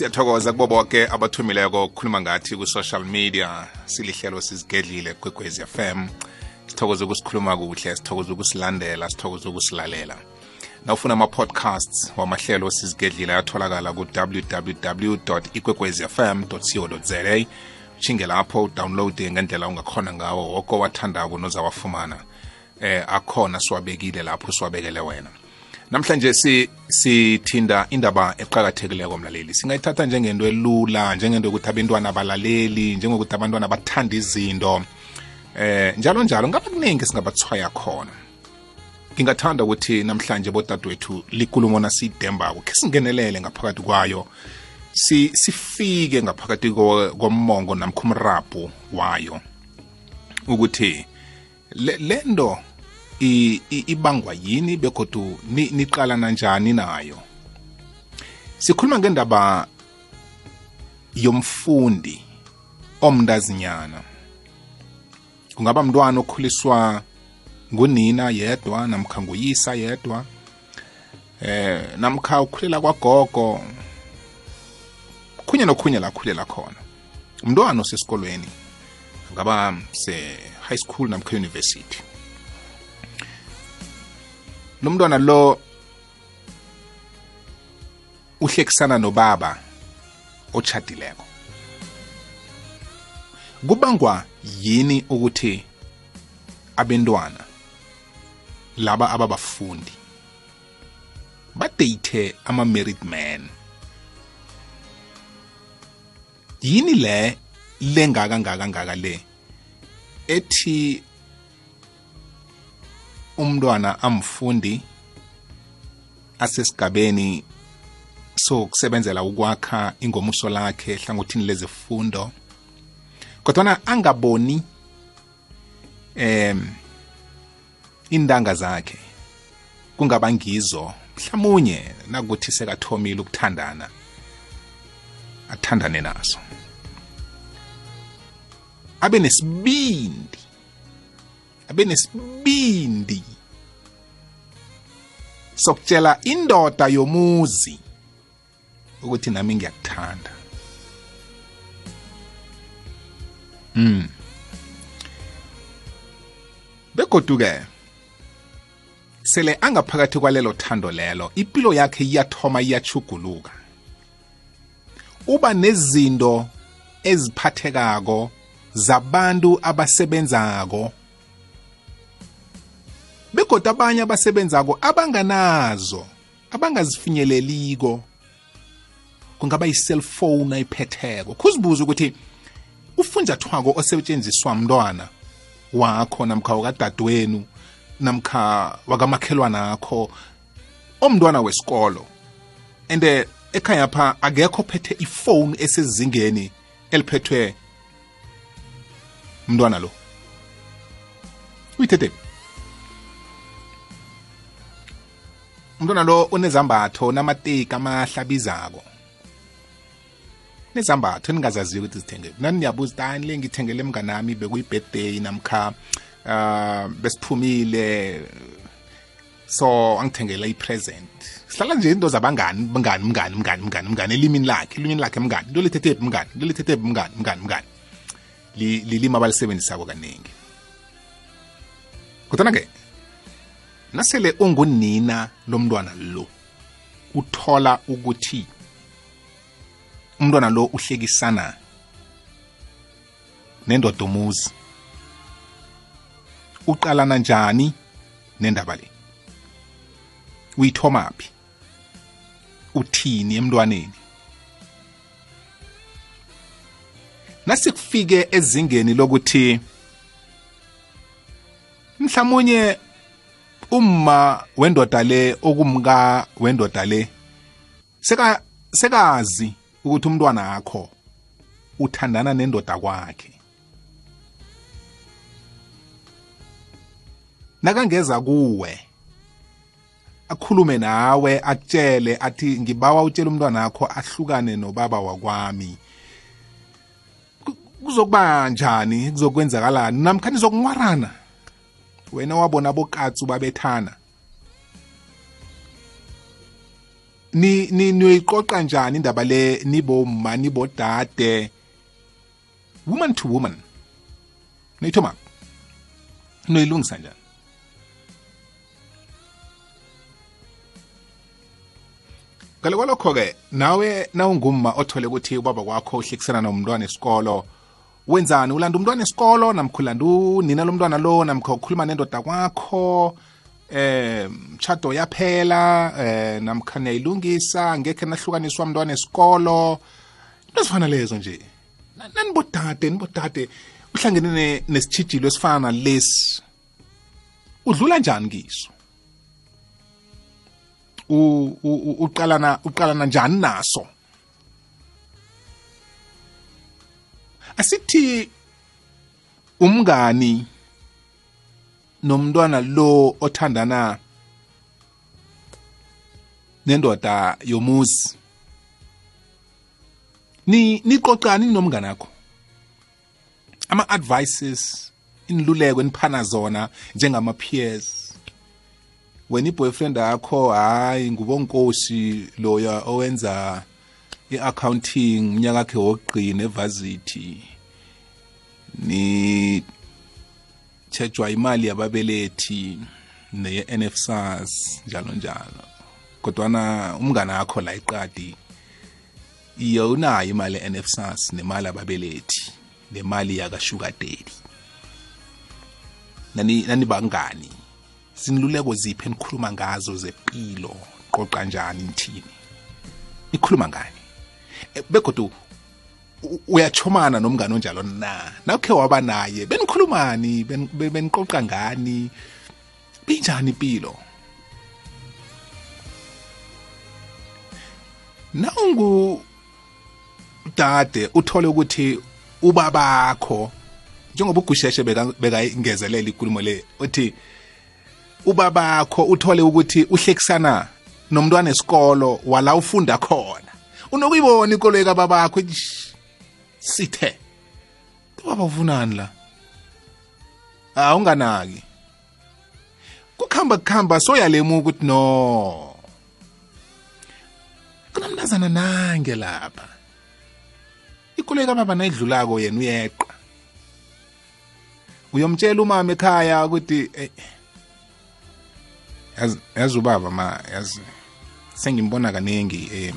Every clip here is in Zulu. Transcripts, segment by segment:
siyathokoza kubo bonke abathumileko ukukhuluma ngathi ku-social media silihlelo sizigedlile kwekwezi fm sithokoza ukusikhuluma kuhle sithokoza ukusilandela sithokoza ukusilalela. Nawufuna ama-podcasts wamahlelo sizigedlile ayatholakala ku-www ikwekwez fm co za ushinge lapho udownloade ngendlela ungakhona ngawo woko wathandako nozawafumana. Eh akhona siwabekile lapho siwabekele wena namhlanje si sithinda indaba eqhakathekileko mlaleli. Singayithatha njengento elula njengento yokuthi abantwana abalaleli njengokuthi abantwana bathanda izinto. Eh njalo njalo ngabe kuningi singabathwaya khona? Ngingathanda ukuthi namhlanje bodadewethu likulumo nasiyidembako khe singenelele ngaphakathi kwayo. Si sifike ngaphakathi komongo namkho umrabhu wayo. Ukuthi lento ibangwa yini begodu niqalana njani nayo? Sikhuluma ngendaba yomfundi omntazinyana. Kungaba mntwana okhuliswa ngunina yedwa namkha nguyisa yedwa eh namkha ukhulela kwagogo khunye nokhunye la khulela khona. Umntwana osesikolweni ngaba se high school namkha university. Lo mntwana lo uhlekisana nobaba ochadileko kubangwa yini ukuthi abentwana laba ababafundi badate ama-married man? Yini le lengaka ngaka ngaka le ethi umntwana amfundi asesigabeni sokusebenzela ukwakha ingomuso lakhe hlangothini lezifundo. Kodwana angaboni em indanga zakhe kungaba ngizo mhlawumunye nakuthi sekathomile ukuthandana athandane nazo. Abe nesibindi abe nesibindi sokutshela indoda yomuzi ukuthi nami ngiyakuthanda. Mm begoduke sele angaphakathi kwalelo thando lelo impilo yakhe iyathoma iyachuguluka uba nezinto eziphathekako zabantu abasebenzako begoda abanye abasebenzako abanganazo abangazifinyeleliko kungaba yi-cellphone ayiphetheko. Kuzibuza ukuthi ufunjathwako osetshenziswa mntwana wakho namkha wakadadewenu namkha wakamakhelwana akho omntwana wesikolo and ekhaya pha akekho phethe ifone esezingeni eliphethwe mntwana lo. Uyithethe? Umntwana lo unezambatho namateki amahlabizako. Nezambatho ningazaziyo ukuthi zithenge. Nani niyabuza ukuthi hayi le ngithengele mnganami bekuyi-birthday namkha uh besiphumile so angithengela i-present. Sihlala nje into zabangani mngani mngani mngani mngani mngani elimini lakhe elimini lakhe mngani into lithethephi mngani into lithethephi mngani mngani mngani. Lilimi abalisebenzisako kaningi kodwana-ke nasele ungunina lomntwana lo uthola ukuthi umntwana lo uhlekisana nendoda umuzi uqalana njani nendaba le? Uyithomaphi? Uthini emntwaneni? Nasikufike ezingeni lokuthi mhlawumunye umma wendoda le okumka wendoda le seka sekazi ukuthi umntwana akho uthandana nendoda kwakhe. Nakangeza kuwe akhulume nawe akutshele athi ngibawa utshele umntwana akho ahlukane nobaba wakwami. Kuzokuba njani? Kuzokwenzakalani namkhani zokunwarana wena wabona bokatsu babethana. Ni ni niyoyiqoqa njani indaba le niboma nibodade? Woman to woman. Noyithoma noyilungisa njani? Ngale kwalokho-ke nawe nawungumma othole ukuthi ubaba kwakho uhlekisana nomntwana esikolo wenzani ulanda umntwana esikolo namkha ulanda unina lomntwana lo namkha ukhuluma nendoda kwakho eh mtshado yaphela eh namkha niyayilungisa ngekhe nahlukaniswa umntwana esikolo. Into ezifana lezo nje. Nanibodade nibodade uhlangene nesitshijilo esifana nalesi. Udlula njani kiso? Uqalana uqalana njani naso asithi umngani nomntwana lo othandana nendoda yomuzi ni niqoqani nomngane akho ama advices inluleko eniphana zona njengama peers wena iboyfriend yakho hayi ngubonkosi loya owenza i-accounting unyaka wakhe wokugqina evasithi. Ni tshejwa imali yababelethi neye-NFSAS njalo njalo. Kodwana umngane wakho la iqadi iye unayo imali ye-NFSAS nemali ababelethi nemali yakashuga daddy nani nani bangani? Siniluleko ziphi enikhuluma ngazo zempilo qoqa njani nithini? Nikhuluma ngani? Begodu uyachomana nomngane onjalo na? Nawukhe waba naye benikhulumani? Beniqoqa ngani? Binjani impilo? Nawungu dade uthole ukuthi ubabakho njengoba ugusheshe bekangezelela ikulumo le uthi ubabakho uthole ukuthi uhlekisana nomntwana esikolo wala ufunda khona. Unokuyibona ikolo kababakho? Sithe ubaba uvunani la? Awunganaki kukhamba kukhamba soyalemuka ukuthi no. Kunamntazana nange lapha. Ikoloyi kababa nayidlulako yena uyeqa. Uyomtshela umama ekhaya ukuthi eh, yazi ubaba ma yazi sengimbona kaningi eh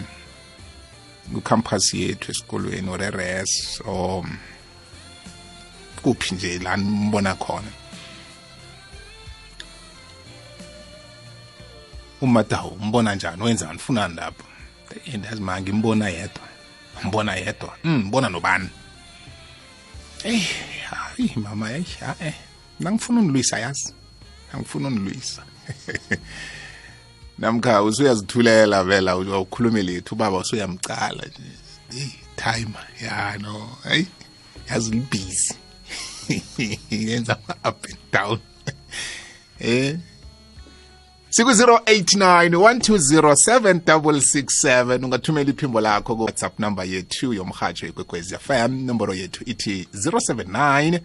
kucampus yethu esikolweni or eres or kuphi nje la nimbona khona. Umadawu umbona njani? Wenzani ufunani lapho? Ndazi ma ngimbona yedwa. Mbona yedwa. Mm mbona nobani? Hey hayi mama hey eh nangifuna unilwisa yazi. Angifuna unilwisa. namkha usuyazithulela vela awukhulumi lethu ubaba usuyamcala hey time ya no hey yazi libhizi. Yenza ama-up and down. Eh? Siku-089 1207667 ungathumela iphimbo lakho ku-whatsapp number yethu yomhatsho ikwekwezi fm nomboro yethu ithi 079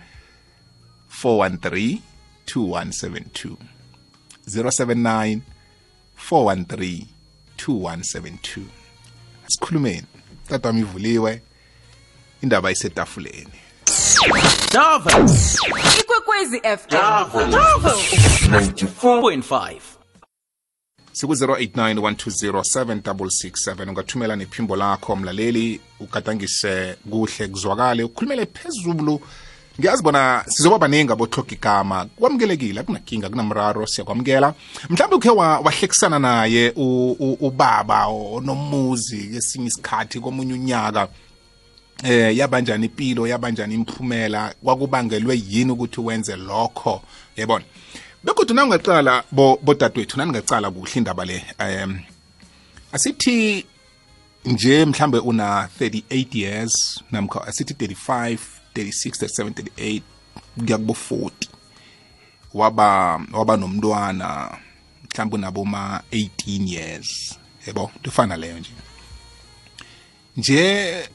413 2172 079 413 2172 asikhulumeni tata wami ivuliwe indaba isetafuleni. Java ikwekwezi fm Java 94.5 siku-089 ungathumela nephimbo lakho mlaleli ugadangise kuhle kuzwakale ukhulumele phezulu ngiyazi bona sizoba baningi abohloga igama. Kwamukelekile akunakinga kunamraro siyakwamukela. Mhlawumbe ukhe wa- wahlekisana naye ubaba onomuzi esinye isikhathi komunye unyaka eh yabanjani impilo yabanjani imphumela kwakubangelwe yini ukuthi wenze lokho? Yebona bekodwa bodadewethu bo naningacala kuhle indaba le um asithi nje mhlambe una 38 years namkha asithi 35 36 37 38 kuya kubo 40 waba waba nomntwana mhlawumbe unaboma 18 years. Yebo tufana leyo nje. Nje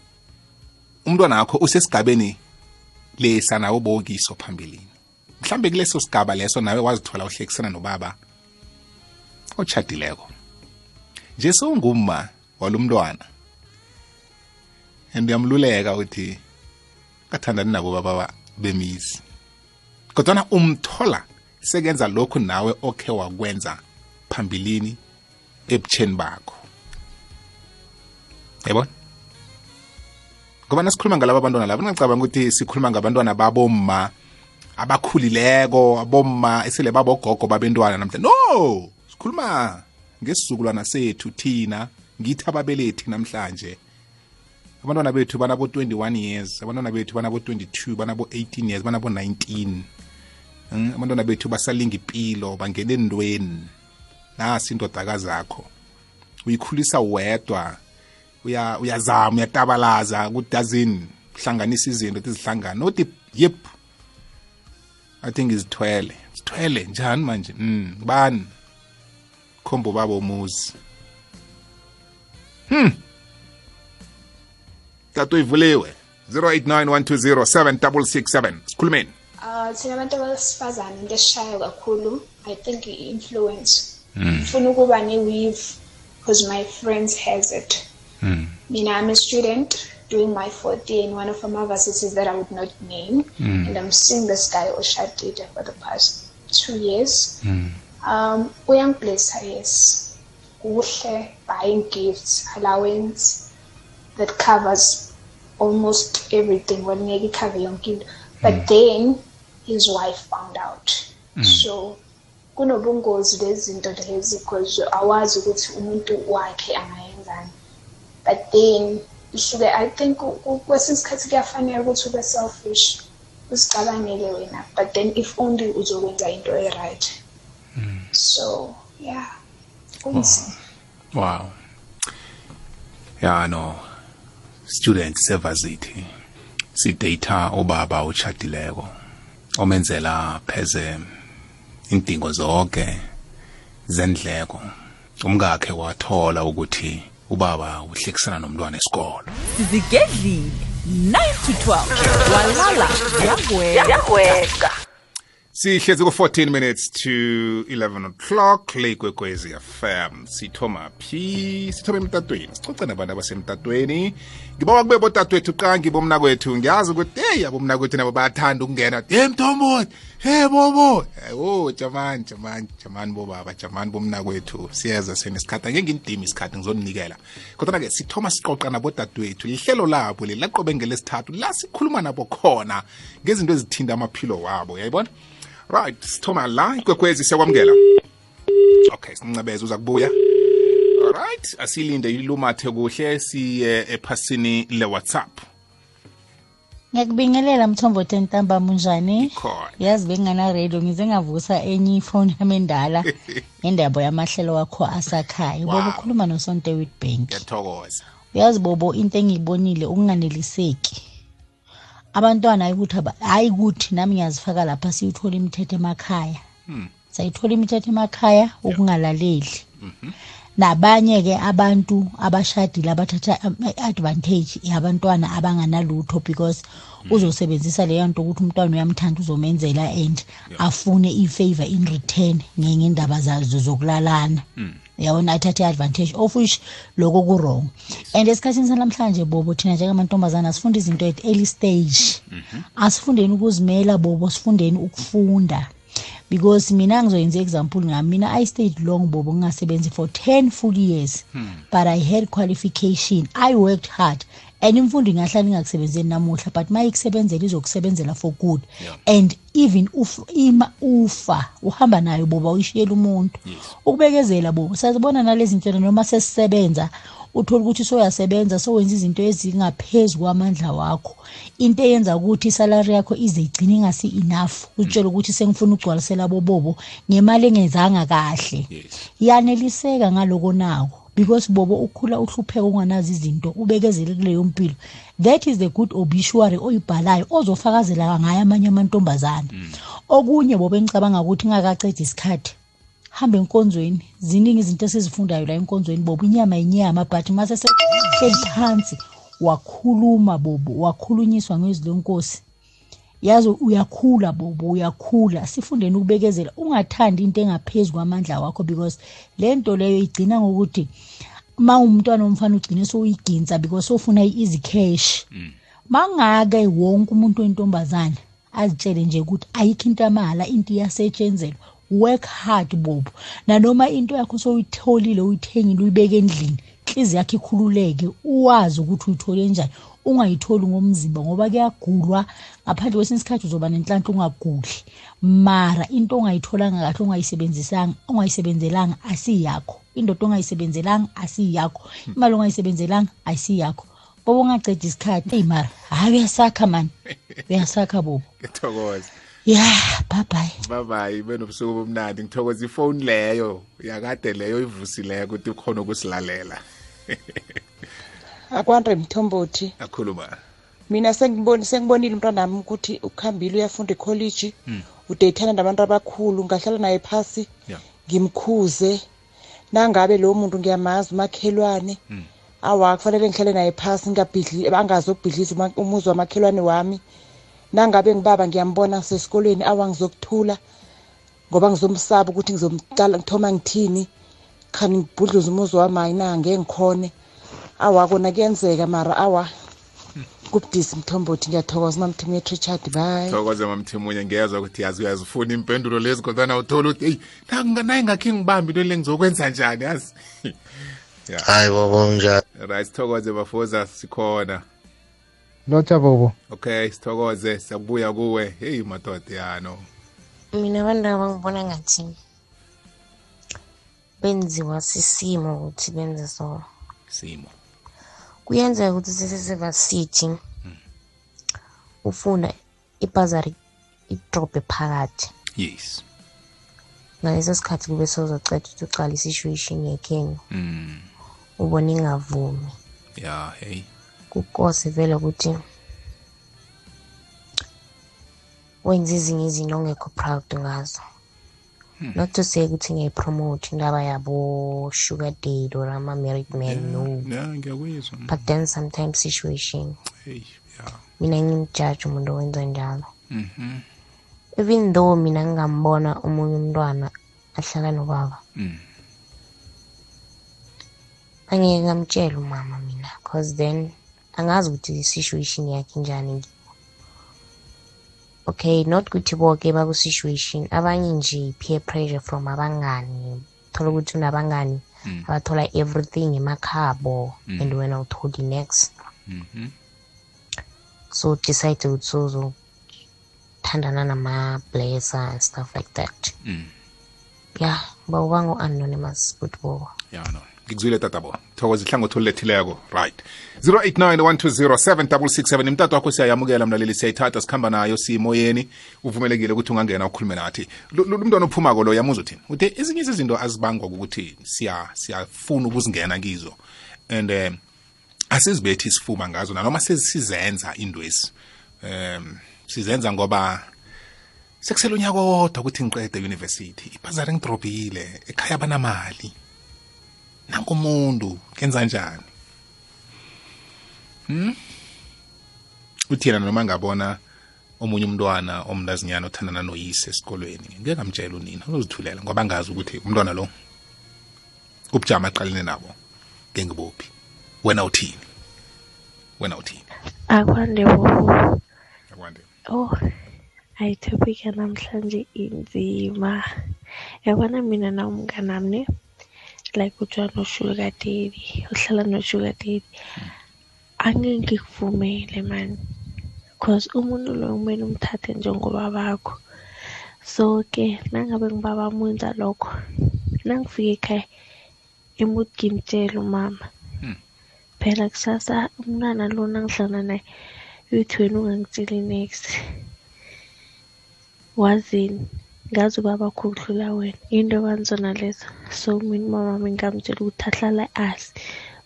umntwana wakho usesigabeni lesa nawe bokiso phambilini mhlambe kuleso sigaba leso nawe wazithola uhlekisana nobaba ochadileko nje sowungumma walumntwana and uyamluleka uthi kathandani nabo baba bemizi. Kodwana umthola sekenza lokhu nawe okhe wakwenza phambilini ebutsheni bakho. Yabona ngoba nasikhuluma ngalaba abantwana laba ngicabanga ukuthi sikhuluma ngabantwana babomma abakhulileko abomma esele babogogo babentwana namhlanje. No! Sikhuluma ngesizukulwana sethu thina ngithi ababelethi namhlanje. Abantwana bethu banabo 21 years abantwana bethu banabo 22 banabo 18 years banabo 19 Mm, abantwana bethu basalinga impilo bangena endweni. Nasi indodakazi zakho uyikhulisa wedwa uya uyazama uyatabalaza kudazini hlanganisa izinto ezihlangana uthi yep i think izithwele. Sithwele njani manje? Mm bani khombo babo umuzi hmm. Tato ivuliwe 0891207667 sikhulumeni Uh, thina abantu abesifazane into esishayo kakhulu i think i-influence. Ngifuna ukuba ne-weave because my friends has it. Mina i'm a student doing my fourth year in one of our varsities that i would not name. And i'm seeing this guy or oshadile for the past two years. Um uyangiblessa yes. Kuhle buying gifts allowance that covers almost everything icover yonke into but mm. then his wife found out. Mm. So kunobungozi lezinto lezi because awazi ukuthi umuntu wakhe angayenzani. But then isuke i think kwesinye isikhathi kuyafanele ukuthi ube selfish uzicabangele wena. But then if only uzokwenza into e-right. Mm. So yeah. Kunzima wow. Ya no students sevazithi sidata obaba ochadileko omenzela pheze indingo zonke zendleko. Umkakhe wathola ukuthi ubaba uhlekisana nomntwana esikolo. Sizigedlile 9 to 12 walala yagwega sihlezi ku-14 minutes to 11 o'clock le kwekwezi fm sithoma phi sithoma emtatweni sicoce nabantu abasemtatweni. Ngibawa kube botatwethu qangi bomnakwethu. Ngiyazi ukuthi hey abomnakwethu nabo bayathanda ukungena. Hey mthombothi hey bobo! O jamani jamani jamani bobaba jamani bomnakwethu. Siyeza senesikhathi angeke ngindimi isikhathi ngizoninikela kodwa-ke sithoma siqoqa nabotatwethu lihlelo labo leli laqobengela esithathu la sikhuluma nabo khona ngezinto ezithinda amaphilo wabo yayibona right sithoma la ikwekwezi siyakwamukela okay sincebeza uza kubuya. Alright asilinde ilumathe kuhle siye ephasini le-whatsapp. Ngiyakubingelela mthombothi entambama unjani khona yazi bengingana-radio ngize ngavusa enye ifoni yami endala ngendaba yamahlelo wakho asakhaya. Wow. bobo ukhuluma nosonto witbank ngiyathokoza. Uyazi bobo into engiyibonile ukunganeliseki. Abantwana hayi ukuthi nami ngiyazifaka lapha siyithola imithetho emakhaya. Sayithola imithetho emakhaya ukungalaleli. Nabanye-ke abantu abashadile abathatha i-advantage yabantwana abanganalutho because uzosebenzisa leyo nto ukuthi umntwana uyamthanda uzomenzela and afune i-favor in return ngenye indaba zazo zokulalana. Yabona athathe i-advantage. Of which loko ku-wrong. And esikhathini sanamhlanje bobo thina njengamantombazane asifunda izinto at early stage. Asifundeni ukuzimela bobo sifundeni ukufunda. Because mina ngizoyenza i-example ngami. Mina i stayed long bobo ngingasebenzi for 10 full years. But i had qualification. I worked hard. And imfundo ingahlala ingakusebenzeli namuhla but ma ikusebenzela izokusebenzela for good. And even ima ufa uhamba nayo boba uyishiyela umuntu. Ukubekezela bobo siyazibona nalezi ntwana noma sesisebenza uthola ukuthi soyasebenza sowenza izinto ezingaphezu kwamandla wakho. Into eyenza ukuthi isalari yakho ize igcine ingasi enough utshela ukuthi sengifuna ukugcwalisela bobobo ngemali engenzanga kahle. Yaneliseka ngaloko nako. Because bobo ukhula uhlupheka unganazi izinto ubekezele kuleyo mpilo. That is the good obituary oyibhalayo ozofakazela ngayo amanye amantombazane. Okunye bobo engicabanga ukuthi ngakaceda isikhathi hambe enkonzweni ziningi izinto esizifundayo la enkonzweni bobo inyama inyama but mase sehleli phansi wakhuluma bobo wakhulunyiswa ngezwi lenkosi yazi uyakhula bobo uyakhula. Sifundeni ukubekezela. Ungathandi into engaphezulu kwamandla wakho because le nto leyo igcina ngokuthi ma umntwana omfana ugcine sowuyiginsa because sowufuna i-easy cash. Mangake wonke umuntu wentombazana azitshele nje ukuthi ayikho into yamahhala into iyasetshenzelwa work hard bobo. Nanoma into yakho sowuyitholile uyithengile uyibeke endlini inhliziyo yakho ikhululeke uwazi ukuthi uyithole njani ungayitholi ngomzimba ngoba kuyagulwa. Ngaphandle kwesinye isikhathi uzoba nenhlanhla ungagudli mara into ongayitholanga kahle ongayisebenzisanga ongayisebenzelanga asiyakho. Indoda ongayisebenzelanga asiyakho. Imali ongayisebenzelanga ayisiyakho bobo ungaceda isikhathi. Eyi mara hayi uyasakha mani uyasakha bobo. Ngithokoza ya bye bye bye bye benobusuku bomnandi. Ngithokoza ifoni leyo yakade leyo ivusileyo ukuthi ukhona ukusilalela. akwandre mthombothi. Akhuluma. Mina sengiboni sengibonile umntwanami ukuthi ukuhambile uyafunda ekholeji udeyithana nabantu abakhulu ngahlala naye phasi Yeah. ngimkhuze. Nangabe lowo muntu ngiyamazi umakhelwane awa kufanele ngihlale naye phasi ngingabhidli angazokubhidlisa uma- umuzi wamakhelwane wami. Nangabe ngibaba ngiyambona sesikolweni awa ngizokuthula ngoba ngizomsaba ukuthi ngizomcala ngithoma ngithini. Khani ngibhudluze umuzi wami hayi na ngeke ngikhone. Awa kona kuyenzeka mara awa. Kubudisi mthombothi ngiyathokoza mamthimet richard bye. Thokoze mamthimunye ngiyezwa ukuthi yazi uyazifuna impendulo lezi kodwana uthola ukuthi eyi naku- naye ngakhe ngibambi into le ngizokwenza njani yazi. Ya. Hayi bobo njani right sithokoze bafoza sikhona. Lotsha bobo. Okay sithokoze siyakubuya kuwe. Heyi madoda yano. Mina abantu abangibona ngathi benziwa sisimo ukuthi benze so. Simo. Kuyenzeka ukuthi sesesevasithi ufuna ibhazari idrobhe phakathi. Yes. Ngaleso sikhathi kube sozoceda ukuthi ucala isituation yekhenya mm. ubona ingavumi. Ya hey. Kukose vele ukuthi wenze ezinye izinto ongekho proud ngazo. Not to say ukuthi ngiyayipromote indaba yabo sugar date or ama-married man no. ya ngiyakuyizwa. But then sometimes situation. Hey ya mina ngimjaji umuntu owenza njalo. Mhm even though mina ngingambona omunye umntwana ahlala nobaba Mm. angeke ngamtshela umama mina cause then angazi ukuthi i-situation yakhe njani okay not ukuthi boke baku-situation. Abanye nje peer pressure from abangani. Thola ukuthi unabangani abathola everything emakhabo and wena utholi next. Mhm. so decide ukuthi sozothandana nama-blesser and stuff like that. Mm. yeah bawuba ngu-anonymous but bobo ya no ngikuzwile tatabo. Thokoza ihlangothi olulethileko. Right. 0891207667 imtato wakho siyayamukela mlaleli siyayithatha sikhamba nayo siyimoyeni uvumelekile ukuthi ungangena ukhulume nathi. Lu- lu- umntwana ophumako lo yamuza uthini? Uthi ezinye izinto azibangwa ukuthi siya siyafuna ukuzingena kizo. And um asizibethi isifuma ngazo nanoma sesizenza indwezi um sizenza ngoba sekusele unyaka kodwa ukuthi ngiqede university ibhazari ngidrobhile ekhaya banamali nangumuntu kenza njani? Hmm? uthi yena noma ngabona omunye umntwana omntazinyana othandana noyise esikolweni ngeke ngamtshela unina uzozithulela ngoba ngazi ukuthi umntwana lo ubujama aqalene nabo ngengibophi wena uthini? Wena uthini? Akwande akwande. Oh hayi topic yanamhlanje inzima. Yabona mina na umnganami ne like uthiwa no-sugar daddy uhlala no-sugar daddy. Angeke ngikuvumele mani cause umuntu loyo kumele umthathe njengoba bakho. So-ke nangabe ngibaba mwenza lokho nangifika ekhaya emut ngimtshela umama. Phela kusasa umntwana lo nangihlangana naye uthi wena ungangitsheli next. Wazini? Ngazi ubaba kho ukudlula wena. Into kanzona lezo so mina umama wami ngingamtshela ukuthi ahlala azi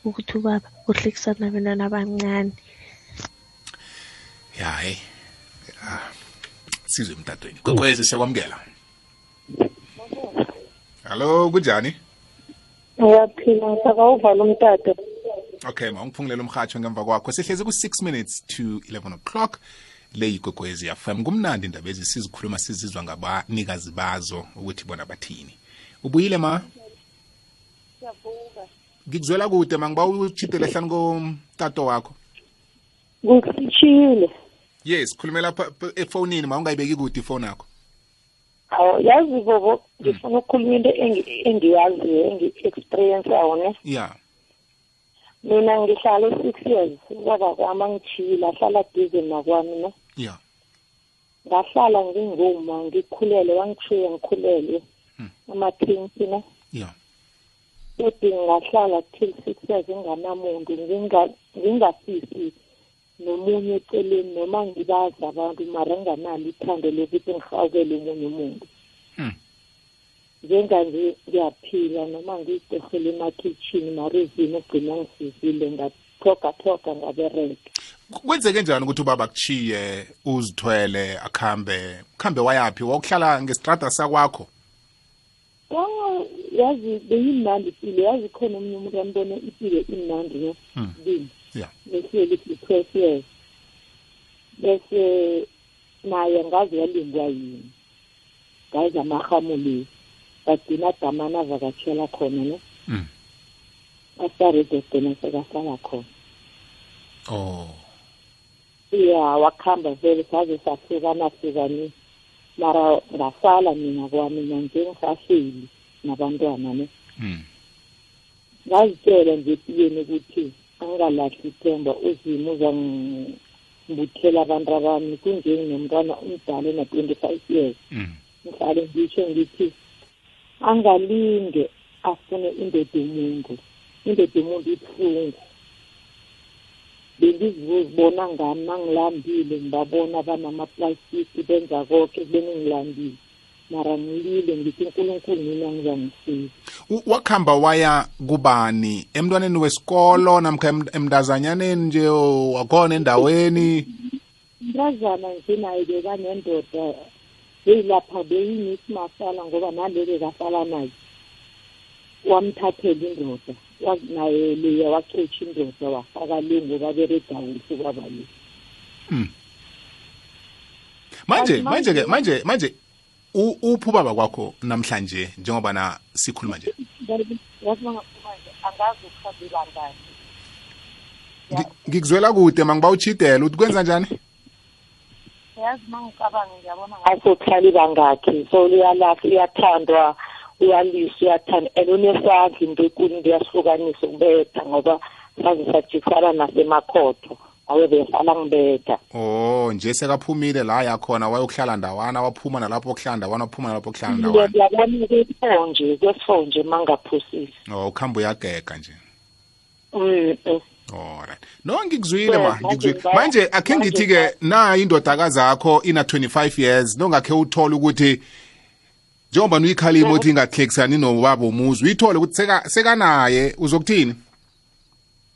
ukuthi ubaba uhlekisana nabantwana abancane. Ya hey. Ah, sizwe emtatweni. Kwekwezi siyakwamukela. Hallo kunjani? Ngiyaphila sakawuvala umtato. Okay ma ungiphungulela umhatsho ngemva kwakho. Sihlezi ku-6 minutes to 11 o'clock. Le yigogwezi FM kumnandi indaba ezi sizikhuluma sizizwa ngabanikazi bazo ukuthi bona bathini. Ubuyile ma? Ngikuzwela kude mangiba uchidele hlani komtato wakho. Ngisishile yes khulumela pha- pha- efonini ma ungayibeki kude ifoni yakho. Awu yazi bobo ngifuna ukukhuluma into engi- engiyaziyo engi-experienceayo ne ya. Mina ngihlale six years. Ubaba kwami angithiyile ahlala duze nakwami ne ya. Ngahlala nginguma ngikhulele wangithiye ngikhulele ama-twins ne ya. Kodwa ngahlala till six years nginganamuntu nginga- ngingafisi nomunye eceleni noma ngibazi abantu mara nginganalo ithando lokuthi ngihawukele omunye umuntu. Hmm. Njenganje ngiyaphila noma ngiyigehele emakhitshini mara izimo ugcina ngisizile ngathogathoga ngabereka kwenzeke njani ukuthi ubaba akuchiye uzithwele akhambe? Khambe wayaphi? Wakuhlala ngestrada sakwakho? Oh, yazi beyimnandi impilo yazi khona omunye umuntu ambone impilo imnandi ne Hmm. bini? Ya besiye twelve years. Bese naye ngaze yalingwa yini? Ngaze amahamuli bagcina damana avakatshela khona ne Mm. asarede gcina sekahlala khona oh iya wakuhamba vele saze sahlukana hlukani mara ngasala mina kwami nanje ngisahleli nabantwana ne Mm. ngazitshela nje epiyeni ukuthi angalahli ithemba uzimo uzangibuthela abantu abami kunjenginomntwana umdala na-twenty-five years Mm. ngihlale ngisho ngithi angalinge afune indoda yomuntu indoda yomuntu ibuhlungu. Bengizibona ngami mangilambile ngibabona banamaplastiki benza konke beningilambile mara ngilile ngithi unkulunkulu mina ngizangisiza U- wakhamba waya kubani? Emntwaneni wesikolo namkha em- emntazanyaneni nje o- wakhona endaweni? Mntazana nje naye bekanendoda beyilapha beyinisimasala ngoba naleke kasala naye. Wamthathela indoda Wa- naye leya wachetsha indoda wafaka le ngoba beredawusi kwaba le. Manje Kanti manje ke manje- manje manje u- uphi ubaba kwakho namhlanje njengoba na sikhuluma nje? Yazi mangaphuma nje angazi ukuhambela ngani. Ngi- ngikuzwela kude mangiba uchidele uthi kwenza njani? Yazi mangicabanga ngiyabona ngasokuhlala ibangakhi so liyalapha uyathandwa uyaliswa uyathanda and unesandla into ekulu into yasihlukanisa ukubetha ngoba saze sajikisana nasemakhotho. Awe behlala ngibetha. Oh nje sekaphumile la yakhona wayokuhlala ndawana waphuma nalapho okuhlala ndawana waphuma nalapho okuhlala ndawana. ngiyabona kwesifonje kwesifonje mangaphosisi oh ukuhamba uyagega nje. Mm, mm. Alright. No ngikuzwile ma ngikuzwile. manje akhe manje ngithi-ke nayo indodakazi yakho ina 25 years nongakhe uthole ukuthi njengoba uyikhalima ukuthi ingahlekisani nobaba umuzi uyithole ukuthi seka- sekanaye uzokuthini?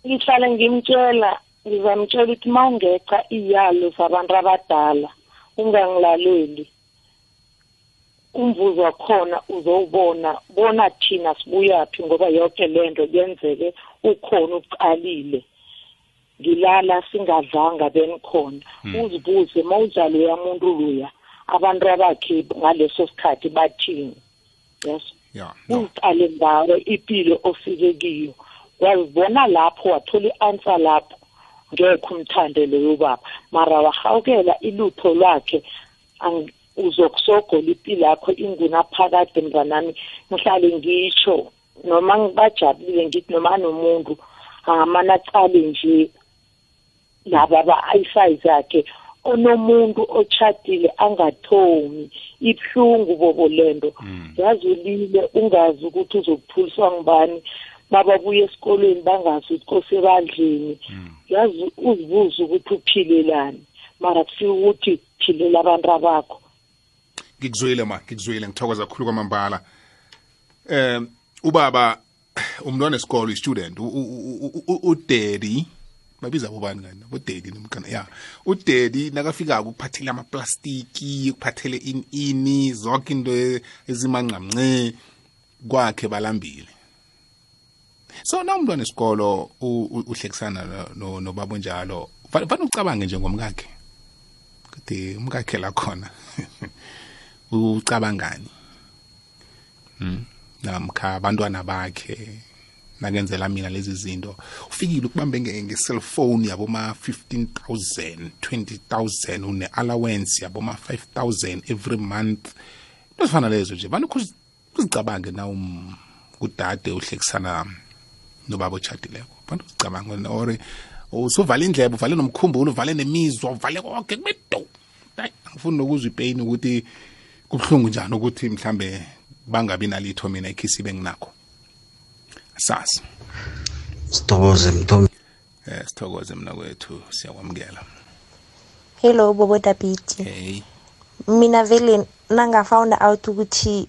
Ngihlale ngimtshela ngizamtshela ukuthi ma ungeqa iyalo zabantu abadala ungangilaleli umvuzo wakhona uzowubona bona thina sibuyaphi ngoba yonke le nto kuyenzeke. Ukhona uqalile. Ngilala singadlanga benikhona. Uzibuze ma uzalo yamuntu luya abantu abakhe ngaleso sikhathi bathini. Yes? Ya no uziqale ngawe impilo ofike kiyo. Wazibona lapho wathola i-answer lapho. Ngekho umthande loyo baba mara wahawukela ilutho lwakhe. Ang- uzokusogola impilo yakho ingunaphakade mntanami ngihlale ngisho noma ngibajabulile ngithi noma nomuntu angamane acale nje laba aba-i-fi zakhe onomuntu otshadile angathomi ibuhlungu bobo lento. Yazi ulile ungazi ukuthi uzokuphuliswa ngubani bababuya esikolweni bangazi ukuthi kose badlini yazi uzibuze ukuthi uphilelani mara kufika ukuthi philela abantu abakho. Ngikuzwile ma ngikuzwile ngithokoza kakhulu kwamambala. Um ubaba umntwana esikolo i-student udaddy babiza bobani kani udaddy nomkana ya. Udaddy nakafikako ukuphathele amaplastiki ukuphathele ini ini zonke into ezimanqamnce kwakhe balambile. So na umntwana esikolo uhlekisana no- no- nobaba onjalo fanele ucabange njengomkakhe kuthi umkakhe la khona ucabangani? Mm namkha abantwana bakhe nakenzela mina lezi zinto ufikile ukubambe nge-cellphone yaboma 15000 20000 une-allowance yaboma 5000 every month. Into zifana lezo nje vane uzicabange na kudade uhlekisana nobaba otshadileko bantu uzicabange or usuvala indlebe uvale nomkhumbulo uvale nemizwa uvale konke kube do hayi angifuni nokuzwa ipeyini ukuthi kubuhlungu njani ukuthi mhlambe bangabi nalitho mina ikhisi benginakho. Asazi sithokoze mthombi. Eh sithokoze mina kwethu siyakwamukela. Hello bobo dabiti hey. Mina vele nangafound out ukuthi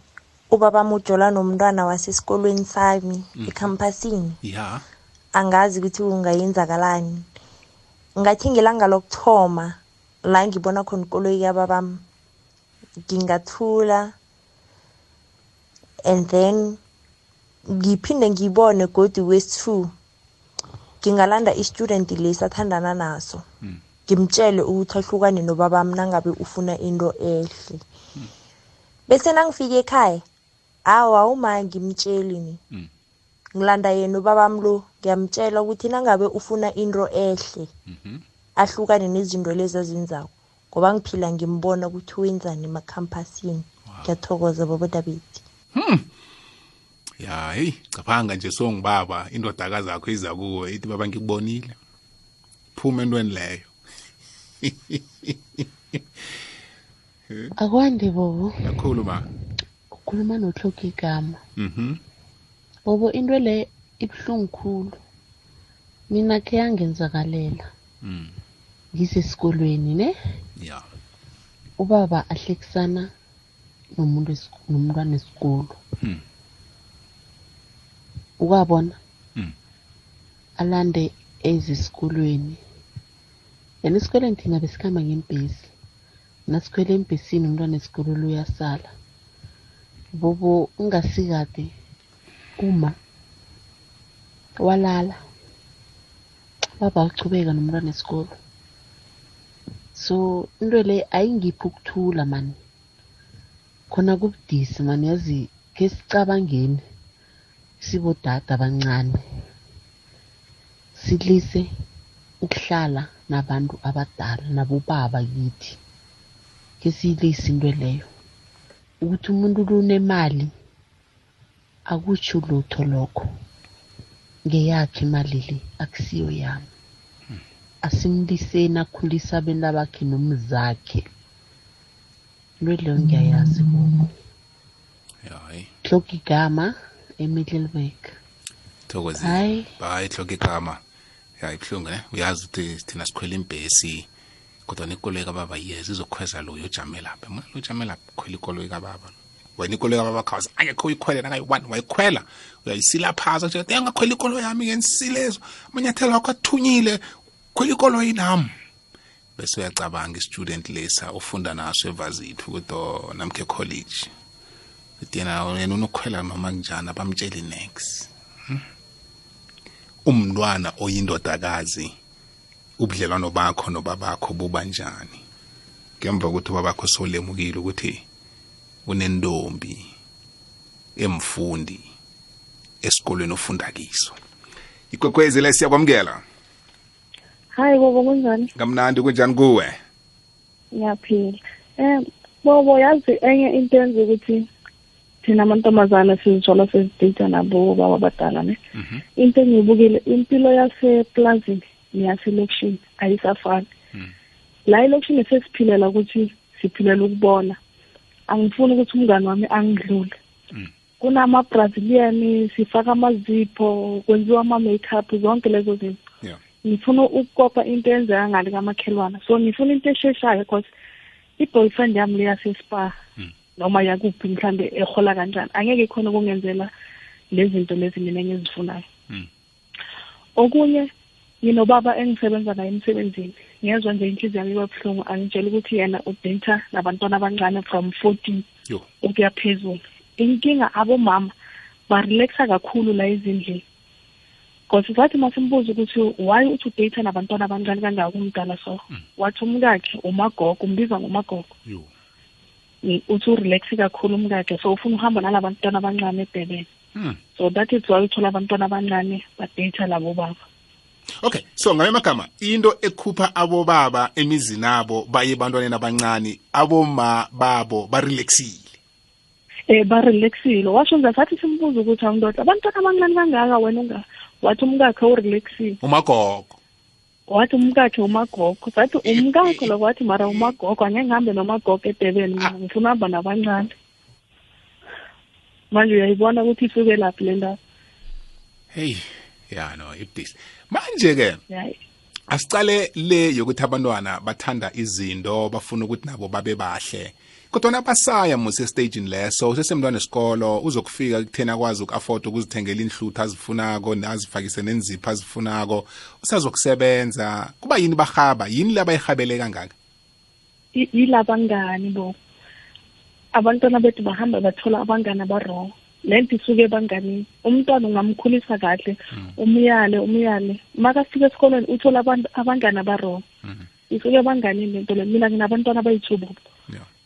ubaba mujola nomntwana wasesikolweni sami ekhampasini. Ya. Angazi ukuthi kungayenzakalani. Ngathi ngelanga lokuthoma la ngibona khona ikoloyi kababam ngingathula. And then ngiphinde ngibone godi wesi-two ngingalanda i-student lesi athandana naso. Ngimtshele ukuthi ahlukane nobabam nangabe ufuna into ehle. Bese nangifika ekhaya awa uma ngimtsheli ni. Ngilanda yena ubabam lo ngiyamtshela ukuthi nangabe ufuna into ehle ahlukane nezinto lezi azenzako. Ngoba ngiphila ngimbona ukuthi wenzani emakhampasini ngiyathokoza baba dabiti ya heyi cabanga nje songibaba indodakazi yakho iza kuwe ithi baba ngikubonile. Phuma entweni leyo. Akwande bobo. Yakhulu ma ukhuluma nohloka igama. Mhm. Bobo into le ibuhlungu khulu. Mina khe yangenzakalela. Mm. ngisesikolweni ne? Ya. Ubaba ahlekisana nomuntu nomntwana esikolo Hmm. ukwabona? Mm. alande ezisikolweni yena esikolweni thina besikhamba ngembhesi nasikhwele embhesini umntwana esikolo lo uyasala. Bobo ungasikade uma walala baba uchubeka nomntwana esikolo so into le ayingiphi ukuthula mani khona kubudisi mani yazi ke sicabangeni sibodada abancane silise ukuhlala nabantu abadala nabobaba kithi ke siyilise into leyo. Ukuthi umuntu lunemali akutsho lutho lokho. Ngeyakhe imali le akusiyo yami. Asimliseni akhulisa abenta bakhe nomzakhe. Into leyo ngiyayazi bobo hayi. Hloka igama emiddleburg thokozile. Hayi. hayi hloka igama. Ya ibuhlungu ne uyazi ukuthi thina sikhwela imbhesi kodwa nekoloyi kababa yes izokhweza loyo ojame lapha mna lo ojame lapha khwela ikoloyi kababa wena ikoloyi kababa khawuza angekho uyikhwele nakayi-one wayikhwela. Uyayisila phasa nje angakhwela ikoloyi yami ngenisilezo amanyathelo akho athunyile. Khwela ikoloyi nami bese uyacabanga i-student lesa ufunda naso evazithu ukuthi namkhe college. Yena yena unokhwela noma kunjani abamtsheli next umntwana oyindodakazi ubudlelwano bakho nobabakho buba njani? Ngemva kokuthi ubabakho solemukile ukuthi unentombi emfundi esikolweni ofunda kiso. Ikwekwezi le siyakwamukela. Hayi bobo kunjani? Kamnandi kunjani kuwe? Ngiyaphila. Um bobo yazi enye into yenza ukuthi thina amantombazane sizithola sezidata nabo baba abadala ne? Into engiyibukile impilo yaseplazini neyaselokishini ayisafani. La elokishini sesiphilela ukuthi siphilela ukubona angifuni ukuthi umngane wami angidlule. Kunama-brazilian sifaka amazipho kwenziwa ama-makeup zonke lezo zinto. Yeah. Ngifuna ukukopa into eyenzeka ngale kamakhelwana so ngifuna into esheshayo because i-boyfriend yami leyasespa noma yakuphi mhlambe ehola kanjani angeke ikhona ukungenzela lezi zinto lezi mina engizifunayo. Mm. okunye nginobaba engisebenza naye emsebenzini. Ngezwa nje inhliziyo yami iba buhlungu angitshela ukuthi yena udata nabantwana abancane from fourteen Yo. ukuya phezulu. Inkinga abomama barelaxa kakhulu la ezindlini. Because sathi masimbuza ukuthi why uthi udate nabantwana abancane kangaka umdala so? Wathi umkakhe umagogo umbiza ngomagogo. Uthi urelax kakhulu umkakhe so ufuna uhamba nalabantwana abancane edebeni Hmm. so that is why uthola abantwana abancane badata labo baba. Okay so ngabe magama into ekhupha abobaba emizini abo baye ebantwaneni abancane aboma babo barelaxile? Um barelaxile. Washo nje sathi simbuza ukuthi awundoda abantwana abancane kangaka wena wathi umkakhe urelaxile umagogo. Wathi umkakhe umagogo sathi umkakhe lo wathi mara umagogo angeke ngihambe nomagogo edebeni mina ngifuna uhamba nabancane. Manje uyayibona ukuthi isuke laphi le ndaba hey ya no ibudisi. Manje-ke Yayi. asicale le yokuthi abantwana bathanda izinto bafuna ukuthi nabo babe bahle. Kodwa basaya muse stagini leso usesemntwana esikolo uzokufika kutheni akwazi uku-afford ukuzithengela inhluthu azifunako azifakise nenzipho azifunako usazokusebenza. Kuba yini bahaba yini le abayihabele kangaka? I- yilabangani bo? Abantwana bethu bahamba bathola abangani abarong le nto isuke ebanganini umntwana ungamkhulisa kahle umyale umyale. Makafika esikolweni uthola abantu abangani abarong isuke ebanganini lento le? Mina nginabantwana abayithubu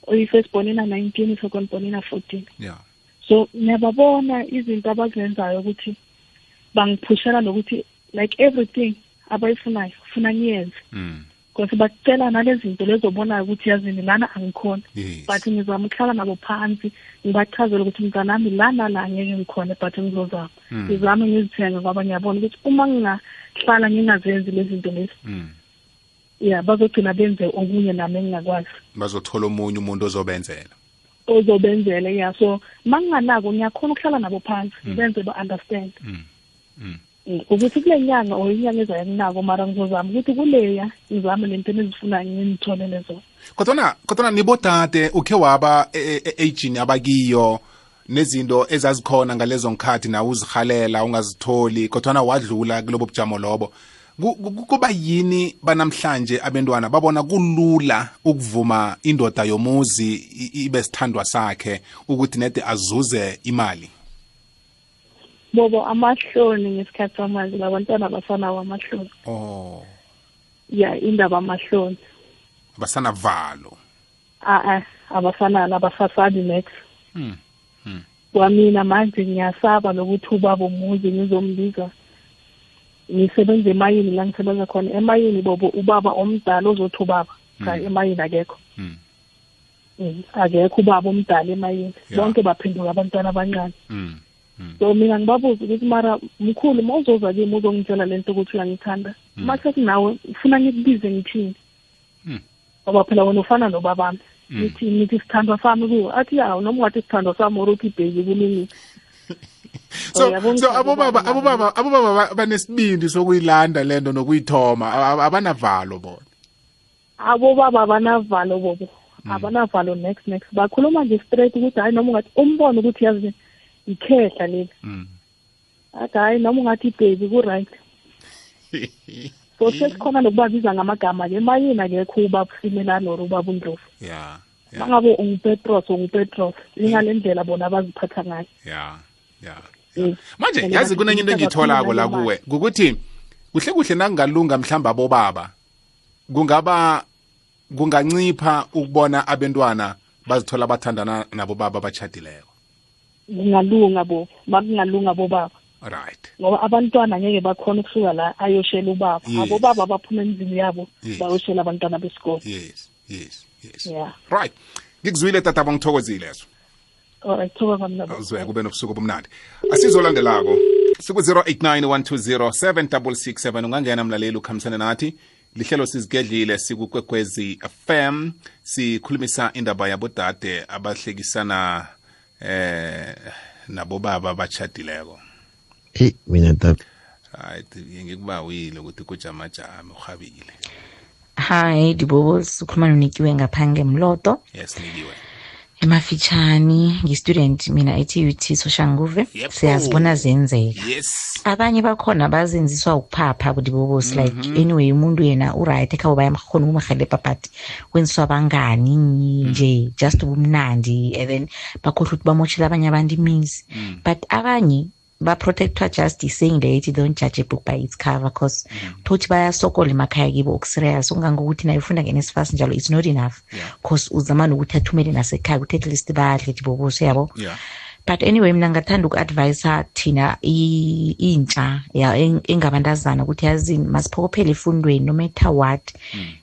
oyi-first born ina-nineteen i-second born ina-fourteen ya so ngiyababona izinto abazenzayo ukuthi bangiphushela nokuthi like everything abayifunayo funa ngiyenze. Because bakucela nale zinto lezobonayo ukuthi yazini lana angikhona. But ngizama ukuhlala nabo phansi ngibachazele ukuthi mntanami lana la ngeke ngikhona but ngizozama. Mm. ngizame ngizithenge ngoba ngiyabona ukuthi uma ngingahlala ngingazenzi lezi zinto lezi. Ya bazogcina benze okunye nami engingakwazi. Bazothola omunye umuntu ozobenzela. Ozobenzele ya so ma nginganako ngiyakhona ukuhlala nabo phansi ngibenze ba-understand. Mm, ukuthi kule nyanga or inyanga ezayo nginako mara ngizozama ukuthi kuleya ngizame lento enizifuna ngimtholele zona. Kodwana kodwana nibodade ukhe waba e-agini abakiyo nezinto ezazikhona ngalezo nkhathi nawe uzihalela ungazitholi kodwana wadlula kulobo bujamo lobo. Ku- ku- kuba yini banamhlanje abentwana babona kulula ukuvuma indoda yomuzi ibe sithandwa sakhe ukuthi nede azuze imali? Bobo amahloni ngesikhathi samanje labantwana basanawo amahloni. Oh. Ya indaba amahloni. Basanavalo a-a abasanalo abasasabi next Hmm. kwamina manje ngiyasaba lokuthi ubaba umuzi ngizombiza. Ngisebenza emayini la ngisebenza khona. Emayini bobo ubaba omdala ozothi ubaba cha emayini akekho. Mm. Mm, akekho ubaba omdala emayini. Ya. bonke baphenduka abantwana abancane. Mm. so mina ngibabuza ukuthi mara mkhulu ma uzoza kimi uzongitshela lento ukuthi uyangithanda? Ma sekunawe ufuna ngikubize ngithini? Mm. ngoba phela wena ufana nobabami. Mm. nithi nithi sithandwa sami kuwo athi ya noma ungathi sithandwa sami or uthi ibheki kuningi so so abobaba abobaba abobaba abobaba ba- banesibindi sokuyilanda lento nokuyithoma. Aba- abanavalo bona. Abobaba abanavalo bobo. Abanavalo next next. Bakhuluma nje straight ukuthi hayi noma ungathi umbone ukuthi yazi ikhehla leli. Mm. athi hayi noma ungathi ibheki ku-right. So sesikhona nokubabiza ngamagama ke emayini akekho ubaba usimelana or ubaba undlovu. Ya ma ngabe ungupetros ungupetros ingale ndlela bona abaziphatha ngayo. Ya ya Mm. manje And yazi bathi kunenye into ukuthi engiyitholako la abakhuluma kuwe kukuthi kuhle kuhle nakungalunga mhlamba abobaba kungaba kungancipha ukubona abentwana bazithola bathandana nabobaba abachadileko kungalunga bo makungalunga bobaba right ngoba abantwana ngeke bakhona ukusuka la ayoshela ubaba. Yes. abobaba abaphuma emzini yabo Yes. bayoshela abantwana besikolo. Yes yes yes. Ya right. Ngikuzwile tataba ngithokozile eso alright thoba kamnabo uzwe kube nobusuku obumnandi. Asizolandelako siku-089 ungangena mlaleli ukhambisane nathi lihlelo sizigedlile sikukwekwezi fm sikhulumisa indaba yabodade abahlekisana eh nabobaba abachadileko. Eyi mina tata right ngikubawile ukuthi kujamajame uhabile Hi Dibobos ukhuluma nonikiwe ngaphange mloto. Yes nikiwe. Emafitshani ngi-student mina e-TUT Soshanguve Yep. siyazibona zenzeka. Yes. Abanye bakhona bazenziswa ukuphapha kudibobosi like anyway umuntu yena uright ekhabo bayamkhona ukumhelebha but wenziswa abangani nje just ubumnandi and then bakhohlwa ukuthi bamoshela abanye abantu imizi. But abanye baprotectwa just is saying that it don't judge a book by its cover because mm. thothi bayasokola emakhaya kibo okuserious ungangokuthi naye ufunda ngenesifasi njalo it's not enough because uzama nokuthi athumele nasekhaya ukuthi at least badle diboboso yabo? Yeah but anyway mina ngathanda uku-advyisa thina i- intsha ya eng- engabantazana ukuthi yazini masiphokophele efundweni no matter what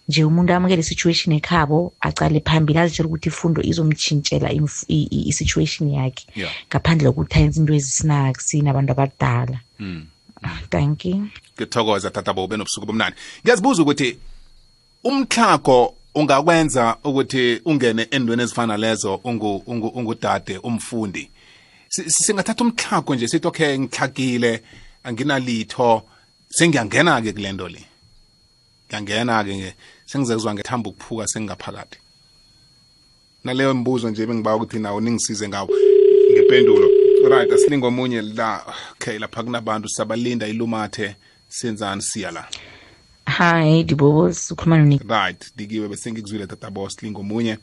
nje umuntu amukele i-situation ekhabo acale phambili azitshela ukuthi ifundo izomtshintshela imf- i- i- i-situation yakhe. Yeah. Ngaphandle kokuthi ayenze into ezisinaksi nabantu abadala. Mm. thank you. Ngithokoza tata bobe nobusuku bomnandi. Ngiyazibuza ukuthi umtlhago ungakwenza ukuthi ungene endweni ezifana lezo ungu- ungu- ungudade umfundi? Si- si- singathatha umtlhago nje sithi okay ngitlhagile anginalitho sengiyangena-ke kule nto le. Ngiyangena-ke nge sengizezwa ngethamba ukuphuka sengingaphakathi. Naleyo mbuzo nje bengiba ukuthi nawo ningisize ngawo ngempendulo right asilingo omunye la okay lapha kunabantu sabalinda ilumathe senzani siya la. Hi dibobos ukhuluma noni right dikiwe bese ngikuzwile tata boss lingo omunye.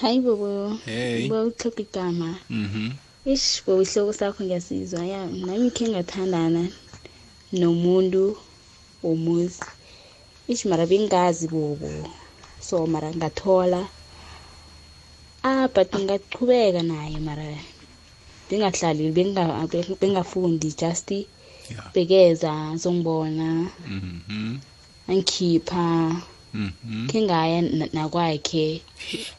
Hayi bobo. Hey. uba utlhoga igama. Mhm ish bobo ihloko sakho ngiyasizwa. Ya nami khe ngathandana nomuntu womuzi. Ish mara bengazi bobo. So mara ngathola. Ah but ngingaqhubeka naye mara bengahlali benga- bengafundi just bekeza zongibona. Mhm angikhipha. Mhm khe ngaya na- nakwakhe. Eish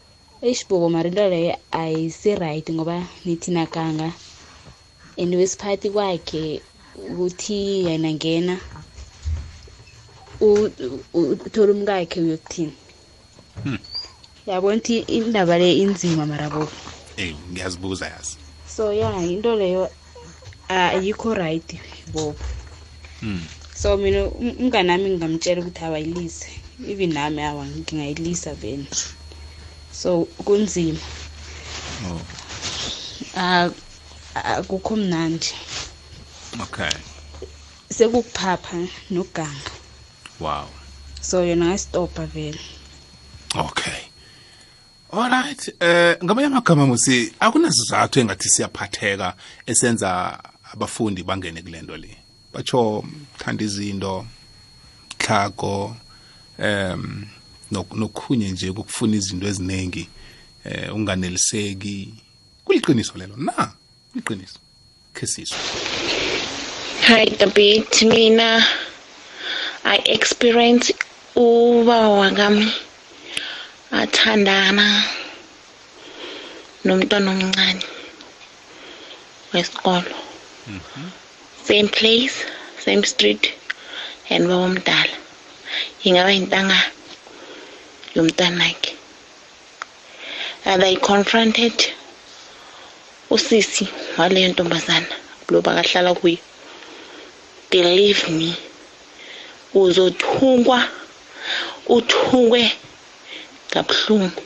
bobo mara into leyo ayisi-right ngoba nithi nakanga. And wesiphathi kwakhe ukuthi yena ngena u- u- uthole umkakhe uyokuthini. Hmm. yabona ukuthi indaba le inzima mara bobo eh ngiyazibuza yazi. So ya into leyo ayikho right bobo mm so mina um- umngani nami ngingamtshela ukuthi awayilise even nami awa ngingayilisa vele. So kunzima. Oh. Ah, akukho mnandi. Okay. Sekukuphapha noganga. Wow. So yona ngayistopha vele. Okay. Alright eh ngamanye amagama musi akunasizathu engathi siyaphatheka esenza abafundi bangene kule nto le. Batsho thanda izinto tlhago nok- nokhunye nje ukufuna izinto eziningi eh unganeliseki kuliqiniso lelo na kuliqiniso khe sizwe Hi, David. Mina, I experience ubaba wakami athandana nomntwana omncane wesikolo. Same place, same street, and baba omdala. Ingaba intanga yomntanakhe. And I confronted usisi waleyo ntombazana lo bakahlala kuyo. believe me uzothungwa uthungwe kabuhlungu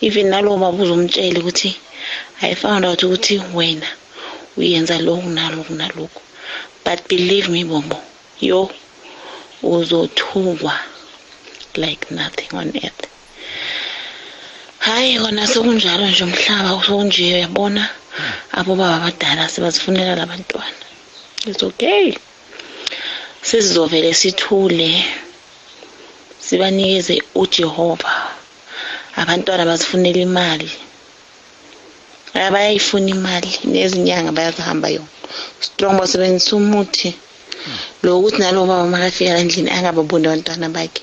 even nalowo baba uzomtshela ukuthi i found out ukuthi wena uyenza lokhu nalokhu nalokhu but believe me bobo yo uzothungwa like nothing on earth. Hayi kona sekunjalo nje umhlaba sokunje uyabona? Abobaba abadala sebazifunela labantwana it's okay. Sizovele sithule sibanikeze uJehova. Abantwana bazifunela imali. Abayayifuna imali. Nezinyanga bayazihamba yona. Strong basebenzisa umuthi. Lo ukuthi nalo baba makafika endlini angababoni abantwana bakhe.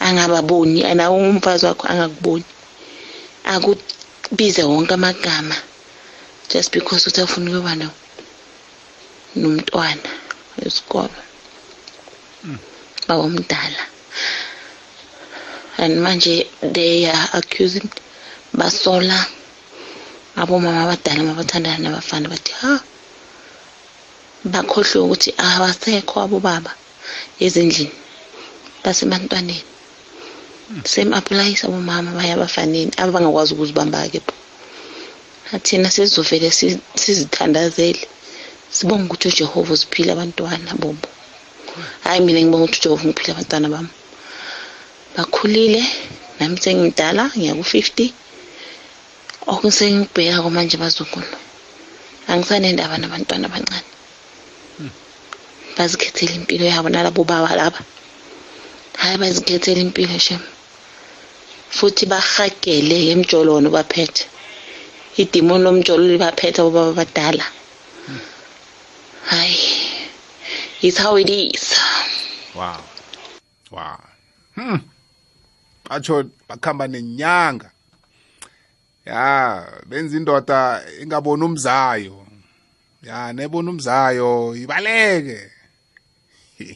Angababoni nawe umfazi wakho angakuboni. Akubize wonke amagama just because uthi afuna ukuba no nomntwana wesikolo baba omdala and manje they are accusing basola abomama abadala mabathandana nabafana bathi ha? Bakhohlwe ukuthi abasekho abobaba ezindlini basebantwaneni. Same applies abomama baya abafaneni abangakwazi ukuzibamba-ke athina sizovele si- sizithandazele. Sibonga ukuthi ujehova uziphile abantwana bobo hayi mina ngibonga ukuthi ujehova ngiphile abantwana bami. Bakhulile nami sengidala ngiyaku-fifty. Okusengibheka manje bazukulu angisanendaba nabantwana abancane. Bazikhethela impilo yabo nalabo baba laba. Hayi bazikhethela impilo shem. Futhi bahagele emjolono baphethe idimoni lomjolo libaphethe obaba badala hayi it's how it is. Wow. Wow. Hmm. Batsho bakhamba nenyanga. Ya benza indoda ingaboni umzayo. Ya nebona umzayo ibaleke.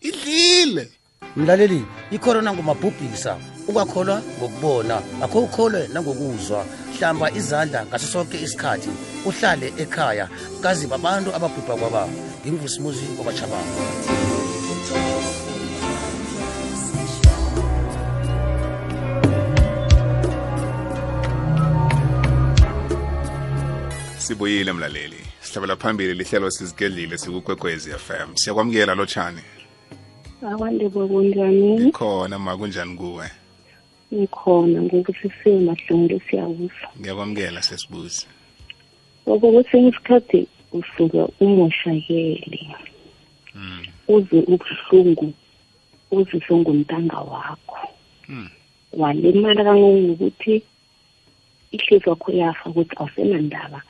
Idlile. Mlaleli ikhorona ngumabhubhisa ungakholwa ngokubona akho ukholwe nangokuzwa. Hlamba izandla ngaso sonke isikhathi uhlale ekhaya. Kazi babantu ababhubha kwababo nginguvusimuzi wabatshabanga sibuyile mlaleli. Sihlabela phambili lihlelo sizigedlile sikukwekwezi FM siyakwamukela lotshani. Akwandebo kunjani khona ma kunjani kuwe ngikhona ngokusisiwe mahlombe siyakuzwa ngiyakwamukela sesibuzi ngoba kwesinye isikhathi usuka umoshakele uze ubuhlungu uziswe ngumntanga wakho. Walimala kangangokuthi ihliziyo yakho yafa ukuthi awusenandaba